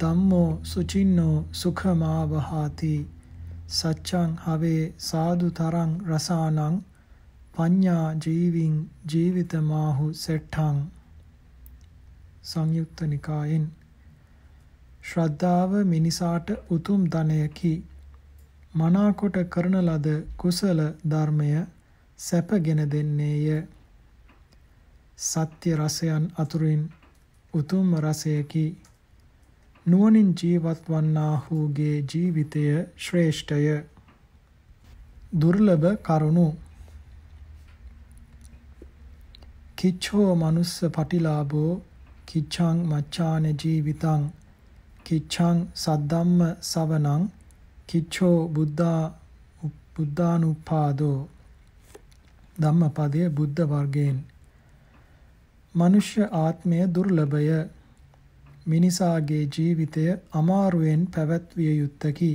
ධම්මෝ සුචින්නෝ සුඛමාවහාති සච්ඡං හවේ සාදු තරං රසානං පඤ්ඤා ජීවින් ජීවිතමාහු සෙට්ඨං සංයුක්ත නිකායෙන් ශ්‍රද්ධාව මිනිසාට උතුම් ධනයකි. මනාකොට කරන ලද කුසල ධර්මය සැපගෙන දෙන්නේය. සත්‍ය රසයන් අතුරින් උතුම් රසයකි. නුවණින් ජීවත් වන්නාහුගේ ජීවිතය ශ්‍රේෂ්ඨය. දුර්ලභ කරුණු. කිච්ඡෝ මනුස්ස පටිලාභෝ කිච්ඡං මච්ඡාන ජීවිතං කිච්ඡං සද්දම්ම සවනං කිච්ඡෝ බුද්ධා බුද්ධානුපාදෝ. ධම්මපදයේ බුද්ධ වර්ගයෙන්. මනුෂ්‍ය ආත්මය දුර්ලභය. මිනිසාගේ ජීවිතය අමාරුවෙන් පැවැත්විය යුත්තකි.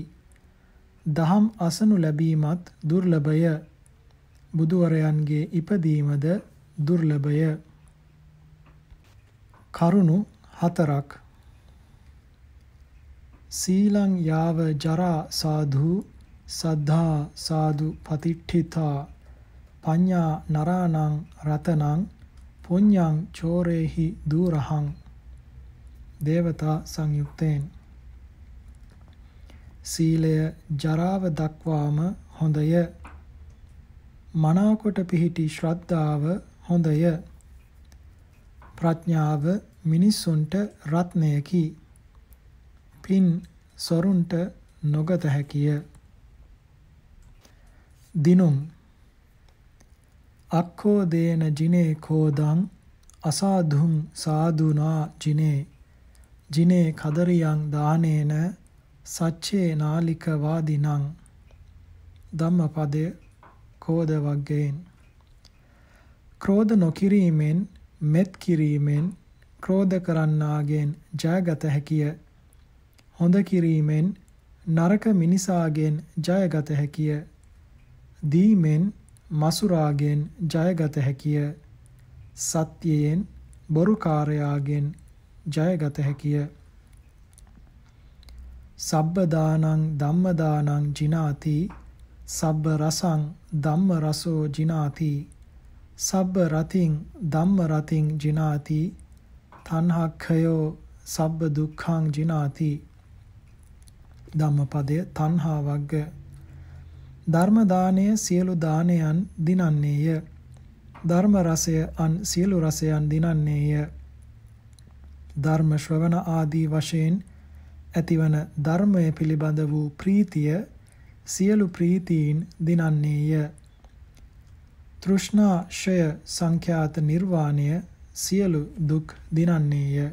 දහම් අසනු ලැබීමත් දුර්ලභය. බුදුවරයන්ගේ ඉපදීමද දුර්ලභය. කරුණු හතරක්. සීලං යාව ජරා සාධු සද්ධා සාදු පතිට්ඨිතා පඤ්ඤා නරාණං රතනං පුඤ්ඤං චෝරේහි දූරහං දේවතා සංයුක්තේන් සීලය ජරාව දක්වාම හොඳය මනාකොට පිහිටි ශ්‍රද්ධාව හොඳය ප්‍රඥාව මිනිසුන්ට රත්නයකි. පින් සොරුන්ට නොගත හැකිය. දිනුම් අක්ඛෝ දේන ජිනේ කෝදං අසාධුං සාදුනා ජිනේ ජිනේ කදරියං දානේන සච්චේ නාලික වාදිනං ධම්මපදයේ කෝද වග්ගයෙන් ක්‍රෝධ නොකිරීමෙන් මෙත් කිරීමෙන් ක්‍රෝධ කරන්නාගෙන් ජයගත හැකිය. හොඳ කිරීමෙන් නරක මිනිසාගෙන් ජයගත හැකිය. දීමෙන් මසුරාගෙන් ජයගත හැකිය. සත්‍යයෙන් බොරුකාරයාගෙන් ජයගත හැකිය. සබ්බ දානං ධම්ම දානං ජිනාති සබ්බ රසං ධම්ම රසෝ ජිනාති සබ්බ රතින් ධම්ම රතින් ජිනාති තණ්හක්ඛයෝ සබ්බ දුක්ඛං ජිනාති ධම්මපදය තණ්හා වග්ග ධර්ම දාණය සියලු දානයන් දිනන්නේය. ධර්ම රසය අන් සියලු රසයන් දිනන්නේය. ධර්ම ශ්‍රවණ ආදී වශයෙන් ඇතිවන ධර්මය පිළිබඳ වූ ප්‍රීතිය සියලු ප්‍රීතීන් දිනන්නේය. තෘෂ්ණා ෂය සංඛ්‍යාත නිර්වාණය සියලු දුක් දිනන්නේය.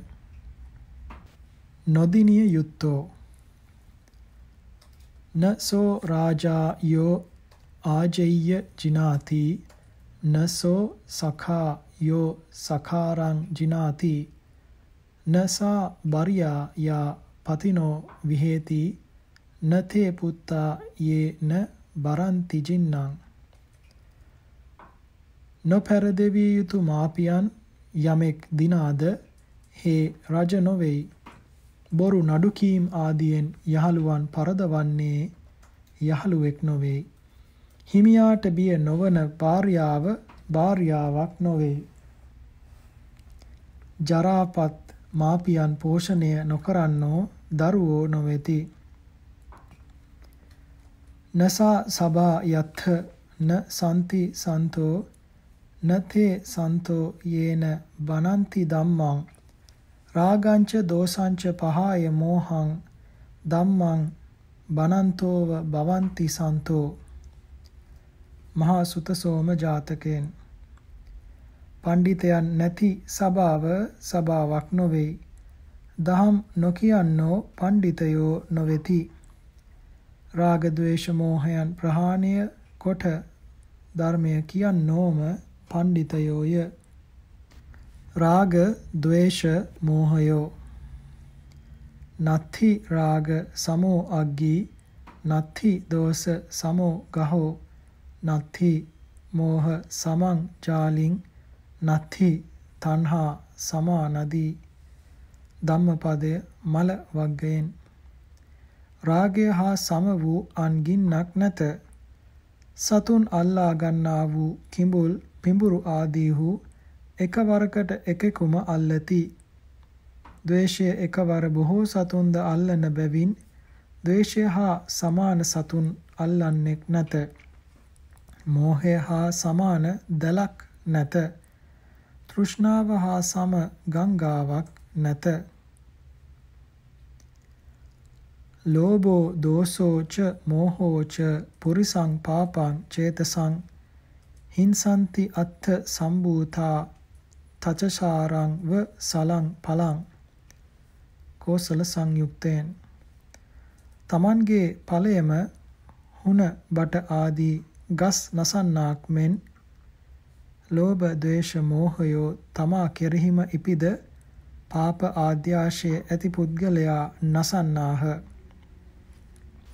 නොදිනිය යුත්තෝ නසෝ රාජා යෝ ආජෙය්‍ය ජිනාති නසෝ සඛා යෝ සඛාරං ජිනාති නසා බරියා යා පතිනෝ විහෙති නතේ පුත්තා යේ න බරන්ති ජින්නං නොපැරදෙවිය යුතු මාපියන් යමෙක් දිනාද හේ රජ නොවේයි. බොරු නඩු කීම් ආදියෙන් යහළුවන් පරදවන්නේ යහළුවෙක් නොවේ. හිමියාට බිය නොවන භාර්යාව භාර්යාවක් නොවේ. ජරාපත් මාපියන් පෝෂණය නොකරන්නෝ දරුවෝ නොවේති. නසා සබා යත්ථ න සන්ති සන්තෝ නතේ සන්තෝ යේන බනන්ති ධම්මං රාගංච දෝසංච පහාය මෝහං ධම්මං බනන්තෝව භවಂತಿ සන්තෝ මහා සුතසෝම ජාතකයෙන්. පඬිතයන් නැති සභාව සභාවක් නොවේ. දහම් නොකියන්නෝ පඬිතයෝ නොවේති. රාග ద్వේෂ මෝහයන් ප්‍රහාණය කොට ධර්මය කියන්නෝම පඬිතයෝය රාග ద్వේෂ මෝහයෝ. නත්ථි රාග සමෝ අග්ගී. නත්ථි දෝස සමෝ ගහෝ. නත්ථි මෝහ සමං ජාලින්. නත්හි තණ්හා සමා නදී ධම්මපදය මල වග්ගයෙන්. රාගය හා සම වූ අන්ගින්නක් නැත. සතුන් අල්ලා ගන්නා වූ කිඹුල් පිඹුරු ආදීහු එකවරකට එකෙකුම අල්ලති. ද්වේෂය එකවර බොහෝ සතුන්ද අල්ලන බැවින් ද්වේෂය හා සමාන සතුන් අල්ලන්නෙක් නැත. මෝහය හා සමාන දලක් නැත. තෘෂ්ණාව හා සම ගංගාවක් නැත. ලෝභෝ දෝසෝ ච මෝහෝ ච පුරිසං පාපං චේතසං හිංසන්ති අත්ථ සම්භූතා තචසාරං ව සලං පලං කෝසල සංයුක්තයෙන් තමන්ගේ ඵලයම හුන බට ආදී ගස් නසන්නාක් මෙන් ලෝභ, ද්වේෂ, මෝහයෝ තමා කෙරෙහිම ඉපිද පාප ආද්‍යාශයේ ඇති පුද්ගලයා නසන්නාහ.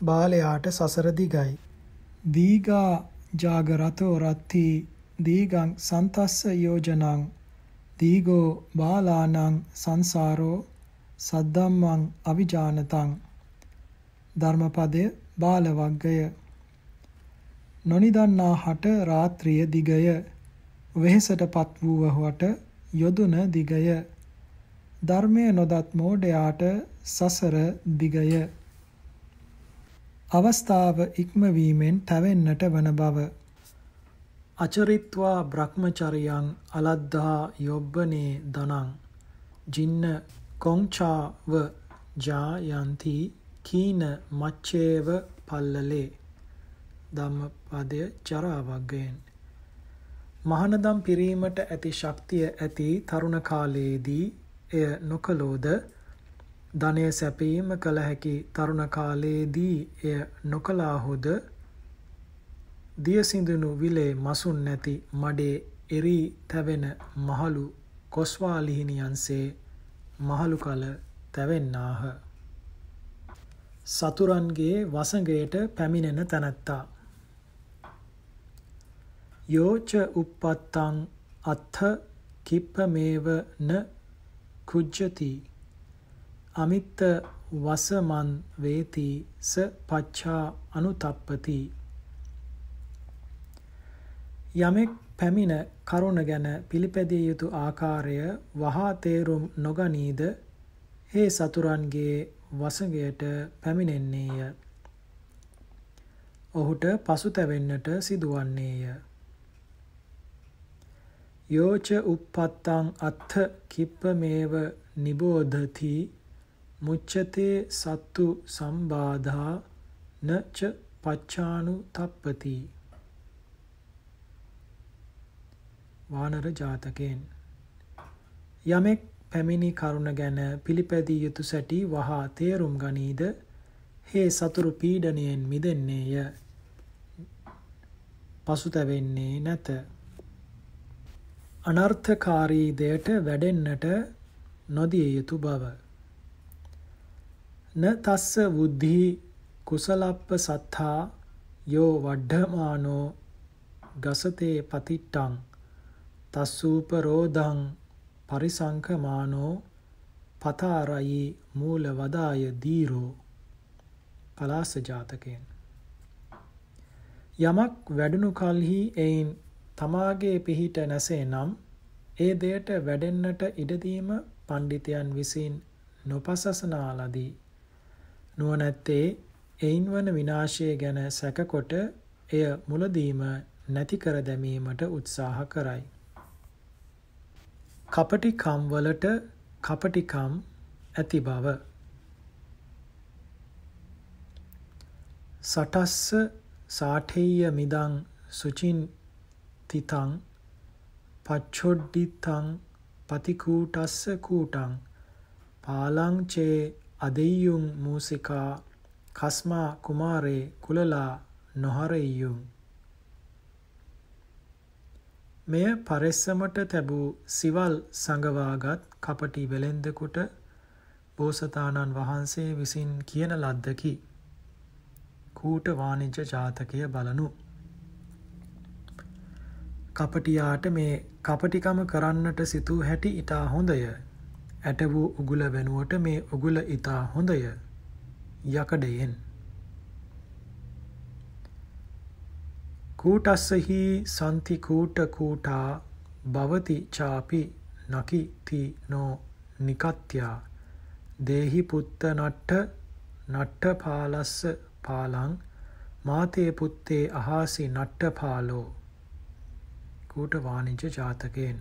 බාලයාට සසර දිගයි. දීගා ජාගරතෝ රත්ති දීගං සන්තස්ස යෝජනං දීගෝ බාලානං සංසාරෝ සද්දම්මං අවිජානතං ධර්මපදය බාල වග්ගය නොනිදන්නා හට රාත්‍රිය දිගය. වෙහෙසටපත් වූවහුවට යොදුන දිගය. ධර්මය නොදත් මෝඩයාට සසර දිගය. අවස්ථාව ඉක්මවීමෙන් තැවෙන්නට වන බව. අචරිත්වා බ්‍රහ්මචරියං අලද්ධා යොබ්බනේ දනං ජින්න කොංචාව ජායන්ති කීන මච්චේව පල්ලලේ ධම්මපදය චරාවග්ගයෙන්. මහනදම් පිරීමට ඇති ශක්තිය ඇති තරුණ කාලයේදී එය නොකලෝද ධනය සැපීම කළ හැකි තරුණ කාලයේදී එය නොකලාහොද දියසිඳුණු විලේ මසුන් නැති මඩේ එරී තැවෙන මහලු කොස්වාලිහිනියන්සේ මහලු කල තැවෙන්නාහ. සතුරන්ගේ වසඟයට පැමිණෙන තැනැත්තා. යෝච uppත්තං අත්ථ කිප්පමේව න කුජ්ජති. අමිත්ත වසමන් වේති ස පච්චා අනුතප්පති. යමෙක් පැමිණ කරුණ ගැන පිළිපැදිය යුතු ආකාරය වහා තේරුම් නොගනීද? හේ සතුරන්ගේ වසඟයට පැමිණෙන්නේය. ඔහුට පසුතැවෙන්නට සිදුවන්නේය. යෝච uppත්තං අත්ථ කිප්පමේව නිබෝධති මුච්චතේ සත්තු සම්බාධා නච පච්චානු තප්පති වානර ජාතකයෙන්. යමෙක් පැමිණි කරුණ ගැන පිළිපැදිය යුතු සැටි වහා තේරුම් ගනීද? හේ සතුරු පීඩනයෙන් මිදෙන්නේය. පසුතැවෙන්නේ නැත. අනර්ථකාරී දෙයට වැඩෙන්නට නොදිය යුතු බව. න තස්ස බුද්ධි කුසලප්ප සත්තා යෝ වඩ්ඩමානෝ ගසතේ පතිට්ටං. තස්සූප රෝධං පරිසංකමානෝ පතාරයි මූල වදාය දීරෝ පලාස ජාතකයෙන් යමක් වැඩුණු කල්හි එයින් තමාගේ පිහිට නැසේ නම් ඒ දෙයට වැඩෙන්නට ඉඩදීම පණ්ඩිතයන් විසින් නොපසසනා ලදී. නුවණැත්තේ එයින් වන විනාශය ගැන සැකකොට එය මුලදීම නැති කර දැමීමට උත්සාහ කරයි. කපටිකම් වලට කපටිකම් ඇති බව. සටස්ස සාඨෙය්‍ය මිදං සුචින් තිතං පච්චොඩ්ඩිතං පතිකූටස්ස කූටං පාලං චේ අදෙය්‍යුම් මූසිකා කස්මා කුමාරේ කුලලා නොහරෙය්‍යුම් මෙය පරෙස්සමට තැබූ සිවල් සඟවාගත් කපටි වෙළෙන්දකුට බෝසතාණන් වහන්සේ විසින් කියන ලද්දකි. කූට වාණිජ්‍ය ජාතකය බලනු. කපටියාට මේ කපටිකම කරන්නට සිතූ හැටි ඉතා හොඳය. ඇට වූ උගුල වෙනුවට මේ උගුල ඉතා හොඳය. යකඩයෙන් කූටස්සහි සන්ති කූට කූටා භවති චාපි නකිති නෝ නිකත්යා. දේහි පුත්ත නට්ට නට්ට පාලස්ස පාලං මාතේ පුත්තේ අහාසි නට්ට පාලෝ. කූට වාණිජ්‍ය ජාතකයෙන්.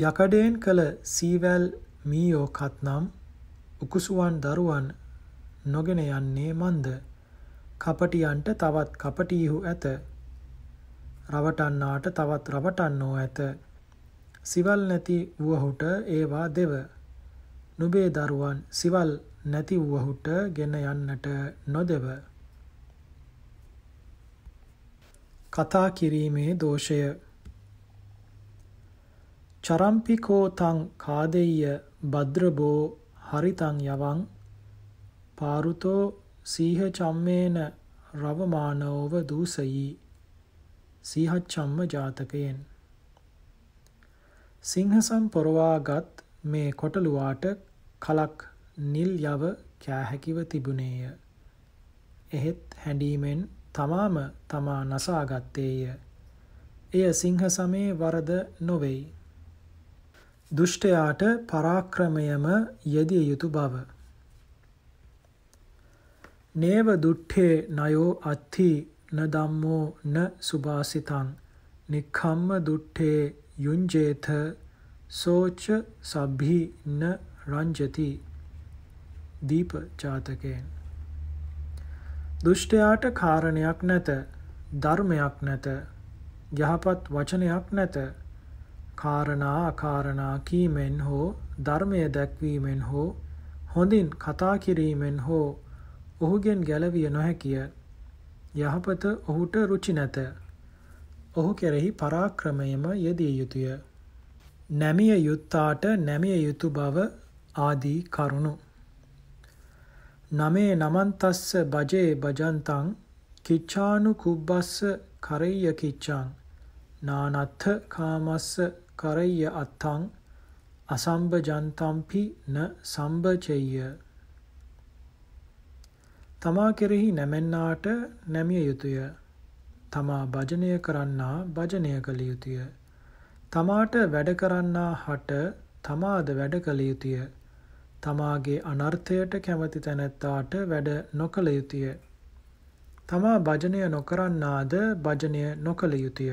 යකඩයෙන් කළ සීවැල් මීයෝ කත්නම් උකුසුවන් දරුවන් නොගෙන යන්නේ මන්ද? කපටියන්ට තවත් කපටියහු ඇත. රවටන්නාට තවත් රවටන්නෝ ඇත. සිවල් නැති වුවහුට ඒවා දෙව. නුබේ දරුවන් සිවල් නැති වුවහුට ගෙන යන්නට නොදෙව. කතා කිරීමේ දෝෂය චරම්පිකෝතං කාදෙය්‍ය භද්‍රබෝ හරිතං යවං පාරුතෝ සීහ චම්මේන රවමානෝව දූසයි සීහච්චම්ම ජාතකයෙන් සිංහසම් පොරවාගත් මේ කොටලුවාට කලක් නිල් යව කෑහැකිව තිබුණේය. එහෙත් හැඩීමෙන් තමාම තමා නසාගත්තේය. එය සිංහ සමේ වරද නොවෙයි. දුෂ්ටයාට පරාක්‍රමයම යෙදිය යුතු බව. නේව දුට්ඨේ නයෝ අත්ථි න ධම්මෝ න සුභාසිතං නික්ඛම්ම දුට්ඨේ යුංජේත සෝච සබ්හි න රංජති දීප ජාතකයෙන් දුෂ්ටයාට කාරණයක් නැත ධර්මයක් නැත යහපත් වචනයක් නැත. කාරණා අකාරණා කීමෙන් හෝ ධර්මය දැක්වීමෙන් හෝ හොඳින් කතා කිරීමෙන් හෝ ඔහුගෙන් ගැලවිය නොහැකිය. යහපත ඔහුට රුචි නැත. ඔහු කෙරෙහි පරාක්‍රමයම යෙදිය යුතුය. නැමිය යුත්තාට නැමිය යුතු බව ආදී කරුණු. නමේ නමන්තස්ස බජේ බජන්තං කිච්ඡානු කුබ්බස්ස කරෙය්‍ය කිච්ඡං නානත්ථ කාමස්ස කරෙය්‍ය අත්තං අසම්බජන්තම්පි න සම්බචෙය්‍ය තමා කෙරෙහි නැමෙන්නාට නැමිය යුතුය. තමා භජනය කරන්නා භජනය කළ යුතුය. තමාට වැඩ කරන්නා හට තමාද වැඩ කළ යුතුය. තමාගේ අනර්ථයට කැමති තැනැත්තාට වැඩ නොකළ යුතුය. තමා භජනය නොකරන්නාද භජනය නොකළ යුතුය.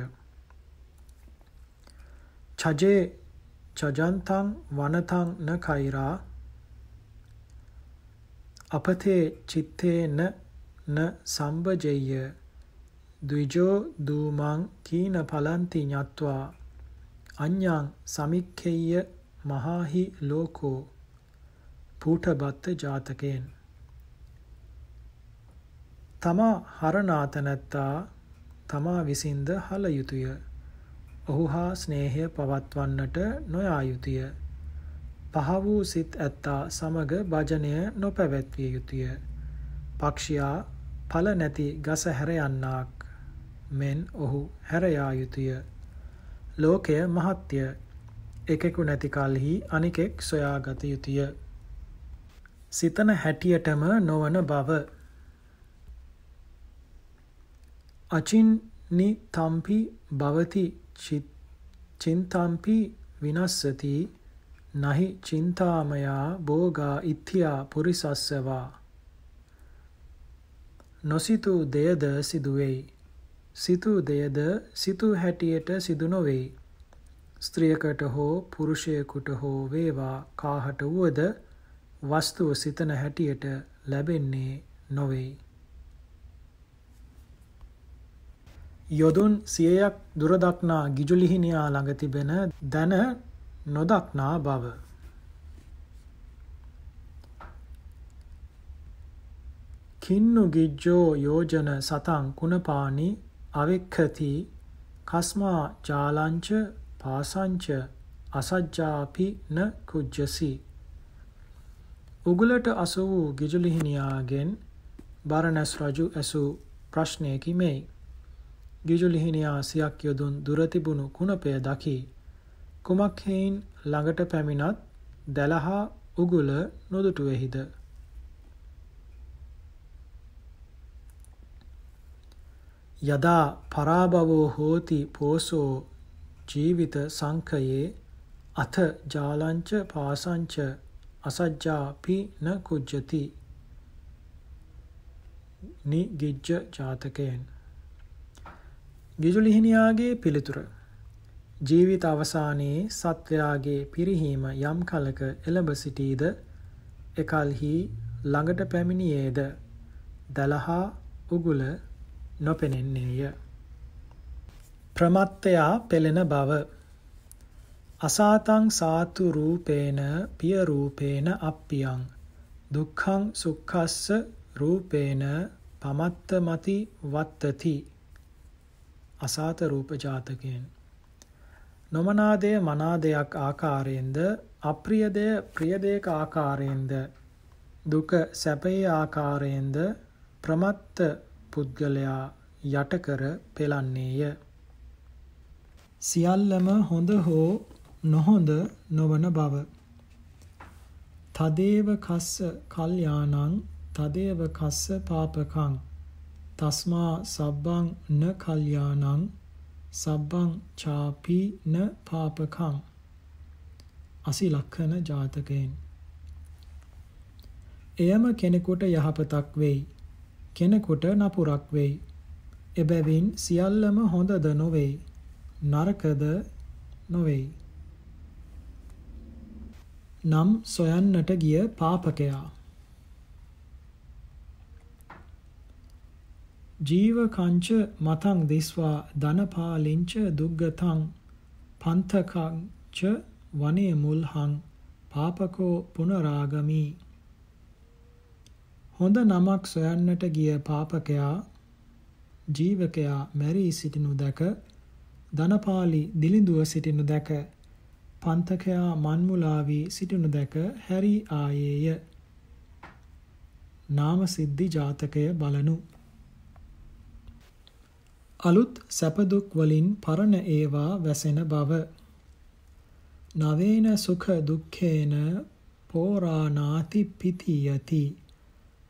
චජේ චජන්තං වනතං න කෛරා අපතේ චිත්තේන න සම්බජෙය්‍ය ද්විජෝ දූමං කීන පලන්ති ඤත්වා. අඤ්ඤං සමික්ඛෙය්‍ය මහාහි ලෝකෝ. පූඨබත්ත ජාතකයෙන්. තමා හරනාතනැත්තා තමා විසින්ද හල යුතුය. ඔහු හා ස්නේහය පවත්වන්නට නොයා යුතුය. පහ වූ සිත් ඇත්තා සමග භජනය නොපැවැත්විය යුතුය. පක්ෂියා ඵල නැති ගස හැර යන්නාක් මෙන් ඔහු හැර යා යුතුය. ලෝකය මහත්ය. එකෙකු නැති කලෙහි අනිකෙක් සොයාගත යුතුය. සිතන හැටියටම නොවන බව අචින්නි තම්පි භවති චින්තම්පි විනස්සති නහි චින්තාමයා භෝගා ඉත්‍යා පුරිසස්සවා. නොසිතූ දෙයද සිදුවෙයි. සිතූ දෙයද සිතූ හැටියට සිදු නොවෙයි. ස්ත්‍රියකට හෝ පුරුෂයෙකුට හෝ වේවා කාහට වුවද වස්තුව සිතන හැටියට ලැබෙන්නේ නොවෙයි. යොදුන් සියයක් දුරදක්නා ගිජුලිහිනියා ළඟ තිබෙන දැන නොදක්නා බව. කින්නු ගිජ්ජෝ යෝජන සතං කුණපානි අවෙක්ඛති කස්මා ජාලංච පාසංච අසජ්ජාපි න කුජ්ජසි උගලට අසු වූ ගිජුලිහිනියාගෙන් බරණැස් රජු ඇසූ ප්‍රශ්නයකි මෙයි ගිජුලිහිනියා සියක් යොදුන් දුර තිබුණු කුණපය දකි. කුමක් හේයින් ළඟට පැමිණත් දැලහා උගුල නොදුටුවෙහිද. යදා පරාභවෝ හෝති පෝසෝ ජීවිත සංකයේ අත ජාලංච පාසංච අසජ්ජාපි න කුජ්ජති. නිගිජ්ජ ජාතකයෙන්. ගිජුලිහිනියාගේ පිළිතුර. ජීවිත අවසානයේ සත්වයාගේ පිරිහීම යම් කලක එළඹ සිටීද? එකල්හි ළඟට පැමිණියේද? දලහා උගුල නොපෙනෙන්නේය. ප්‍රමත්තයා පෙළෙන බව. අසාතං සාතු රූපේන පිය රූපේන අප්පියං. දුක්ඛං සුක්ඛස්ස රූපේන පමත්තමති වත්තති. අසාත රූප ජාතකයෙන්. නොමනාදය මනාදයක් ආකාරයෙන්ද අප්‍රියදය ප්‍රියදයක ආකාරයෙන්ද දුක සැපේ ආකාරයෙන්ද ප්‍රමත්ත පුද්ගලයා යටකර පෙළන්නේය. සියල්ලම හොඳ හෝ නොහොඳ නොවන බව. තදේව කස්ස කල්යාණං තදේව කස්ස පාපකං තස්මා සබ්බං න කල්යාණං සබ්බං චාපි න පාපකං. අසිලක්ඛන ජාතකයෙන්. එයම කෙනෙකුට යහපතක් වෙයි. කෙනෙකුට නපුරක් වෙයි. එබැවින් සියල්ලම හොඳද නොවෙයි නරකද නොවෙයි නම් සොයන්නට ගිය පාපකයා. ජීවකංච මතං දිස්වා ධනපාලිංච දුග්ගතං පන්තකංච වනේ මුල්හං පාපකෝ පුනරාගමි. හොඳ නමක් සොයන්නට ගිය පාපකයා ජීවකයා මැරී සිටිනු දැක ධනපාලි දිලිඳුව සිටිනු දැක පන්තකයා මන්මුලාවී සිටිනු දැක හැරී ආයේය. නාම සිද්ධි ජාතකය බලනු. අලුත් සැපදුක් වලින් පරණ ඒවා වැසෙන බව. නවේන සුඛ දුක්ඛේන පෝරානාති පිතියති.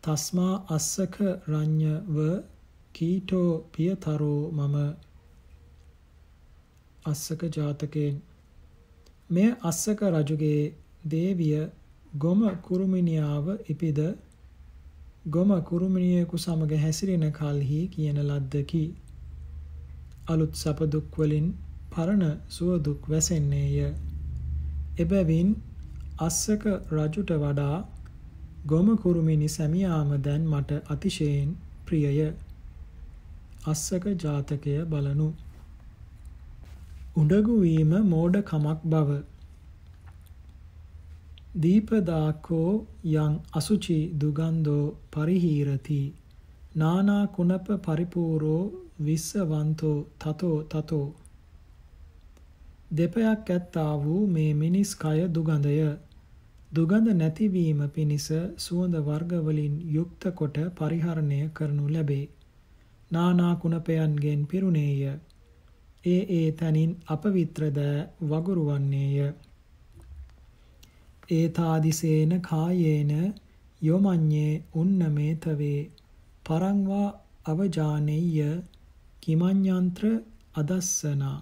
තස්මා අස්සක රඤ්ඤව කීටෝ පියතරෝ මම. අස්සක ජාතකයෙන්. මෙය අස්සක රජුගේ දේවිය ගොම කුරුමිනියාව ඉපිද ගොම කුරුමිනියෙකු සමග හැසිරෙන කල්හි කියන ලද්දකි. අලුත් සැප දුක් වලින් පරණ සුව දුක් වැසෙන්නේය. එබැවින් අස්සක රජුට වඩා ගොම කුරුමිනි සැමියාම දැන් මට අතිශයින් ප්‍රියය. අස්සක ජාතකය බලනු. උඩගු වීම මෝඩකමක් බව. දීපදාකෝ යං අසුචි දුගන්ධෝ පරිහීරති නානා කුණප පරිපූරෝ විස්සවන්තෝ තතෝ තතෝ දෙපයක් ඇත්තා වූ මේ මිනිස් කය දුගඳය. දුගඳ නැතිවීම පිණිස සුවඳ වර්ග වලින් යුක්ත කොට පරිහරණය කරනු ලැබේ. නානා කුණපයන්ගෙන් පිරුණේය. ඒ ඒ තනින් අපවිත්‍ර දෑ වගුරුවන්නේය. ඒතාදිසේන කායේන යොමඤ්ඤේ උන්නමේතවේ පරංවා අවජානෙය්‍ය කිමඤ්ඤන්ත්‍ර අදස්සනා.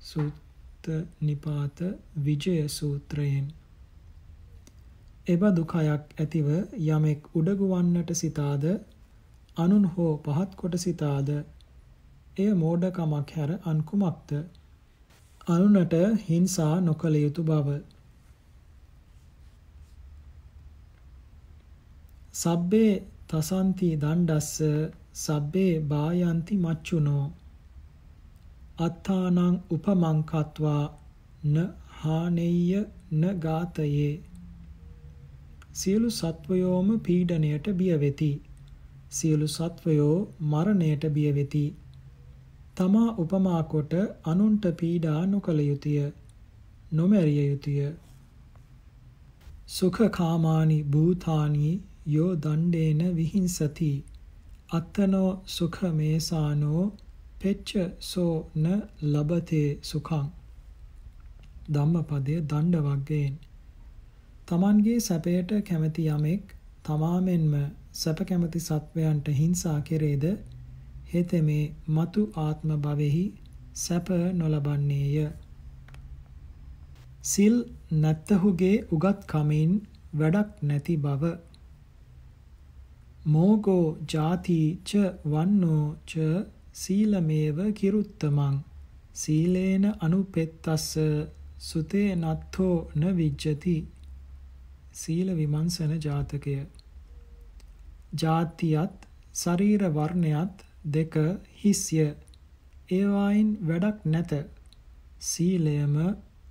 සුත්ත නිපාත විජය සූත්‍රයෙන්. එබඳු කයක් ඇතිව යමෙක් උඩගු වන්නට සිතාද අනුන් හෝ පහත් කොට සිතාද එය මෝඩකමක් හැර අන් කුමක්ද අනුනට හිංසා නොකළ යුතු බව. සබ්බේ තසන්ති දණ්ඩස්ස සබ්බේ බායන්ති මච්චුනෝ. අත්තානං උපමං කତ୍වා න හානෙය්‍ය න ගාතයේ සියලු සත්වයෝම පීඩණයට බිය වෙති සියලු සත්වයෝ මරණයට බිය වෙති තමා උපමා කොට අනුන්ට පීඩා නොකළ යුතුය. නොමැරිය යුතුය. සුඛ කාමානි භූතානි යෝ දණ්ඩේන විහිංසති. අත්තනෝ සුඛ මේසානෝ පෙච්ච සෝ න ලබතේ සුඛං. ධම්මපදයේ දණ්ඩ වර්ගයෙන් තමන්ගේ සැපයට කැමති යමෙක් තමාමෙන්ම සැප කැමති සත්වයන්ට හිංසා කෙරේද? හෙතෙමේ మతు ආත්ම භවෙහි සැප නොලබන්නේය. සිල් නැත්තහුගේ උගත් කමින් වැඩක් නැති බව. මෝගෝ ජාති ච වන්නෝ ච සීලමේව කිරුත්තමං. සීලේන අනුපෙත්තස්ස සුතේ නත්තෝ න විජ්ජති සීල විමංශන ජාතකය. ජාතියත් ශරීර වර්ණයත් දෙක හිස්ය. ඒවායින් වැඩක් නැත. සීලයම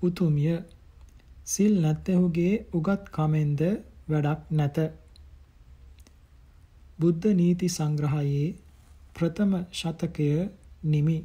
උතුම්ය. සිල් නැත්තහුගේ උගත් කමෙන්ද වැඩක් නැත. බුද්ධ නීති සංග්‍රහයේ ප්‍රථම ශතකය නිමි.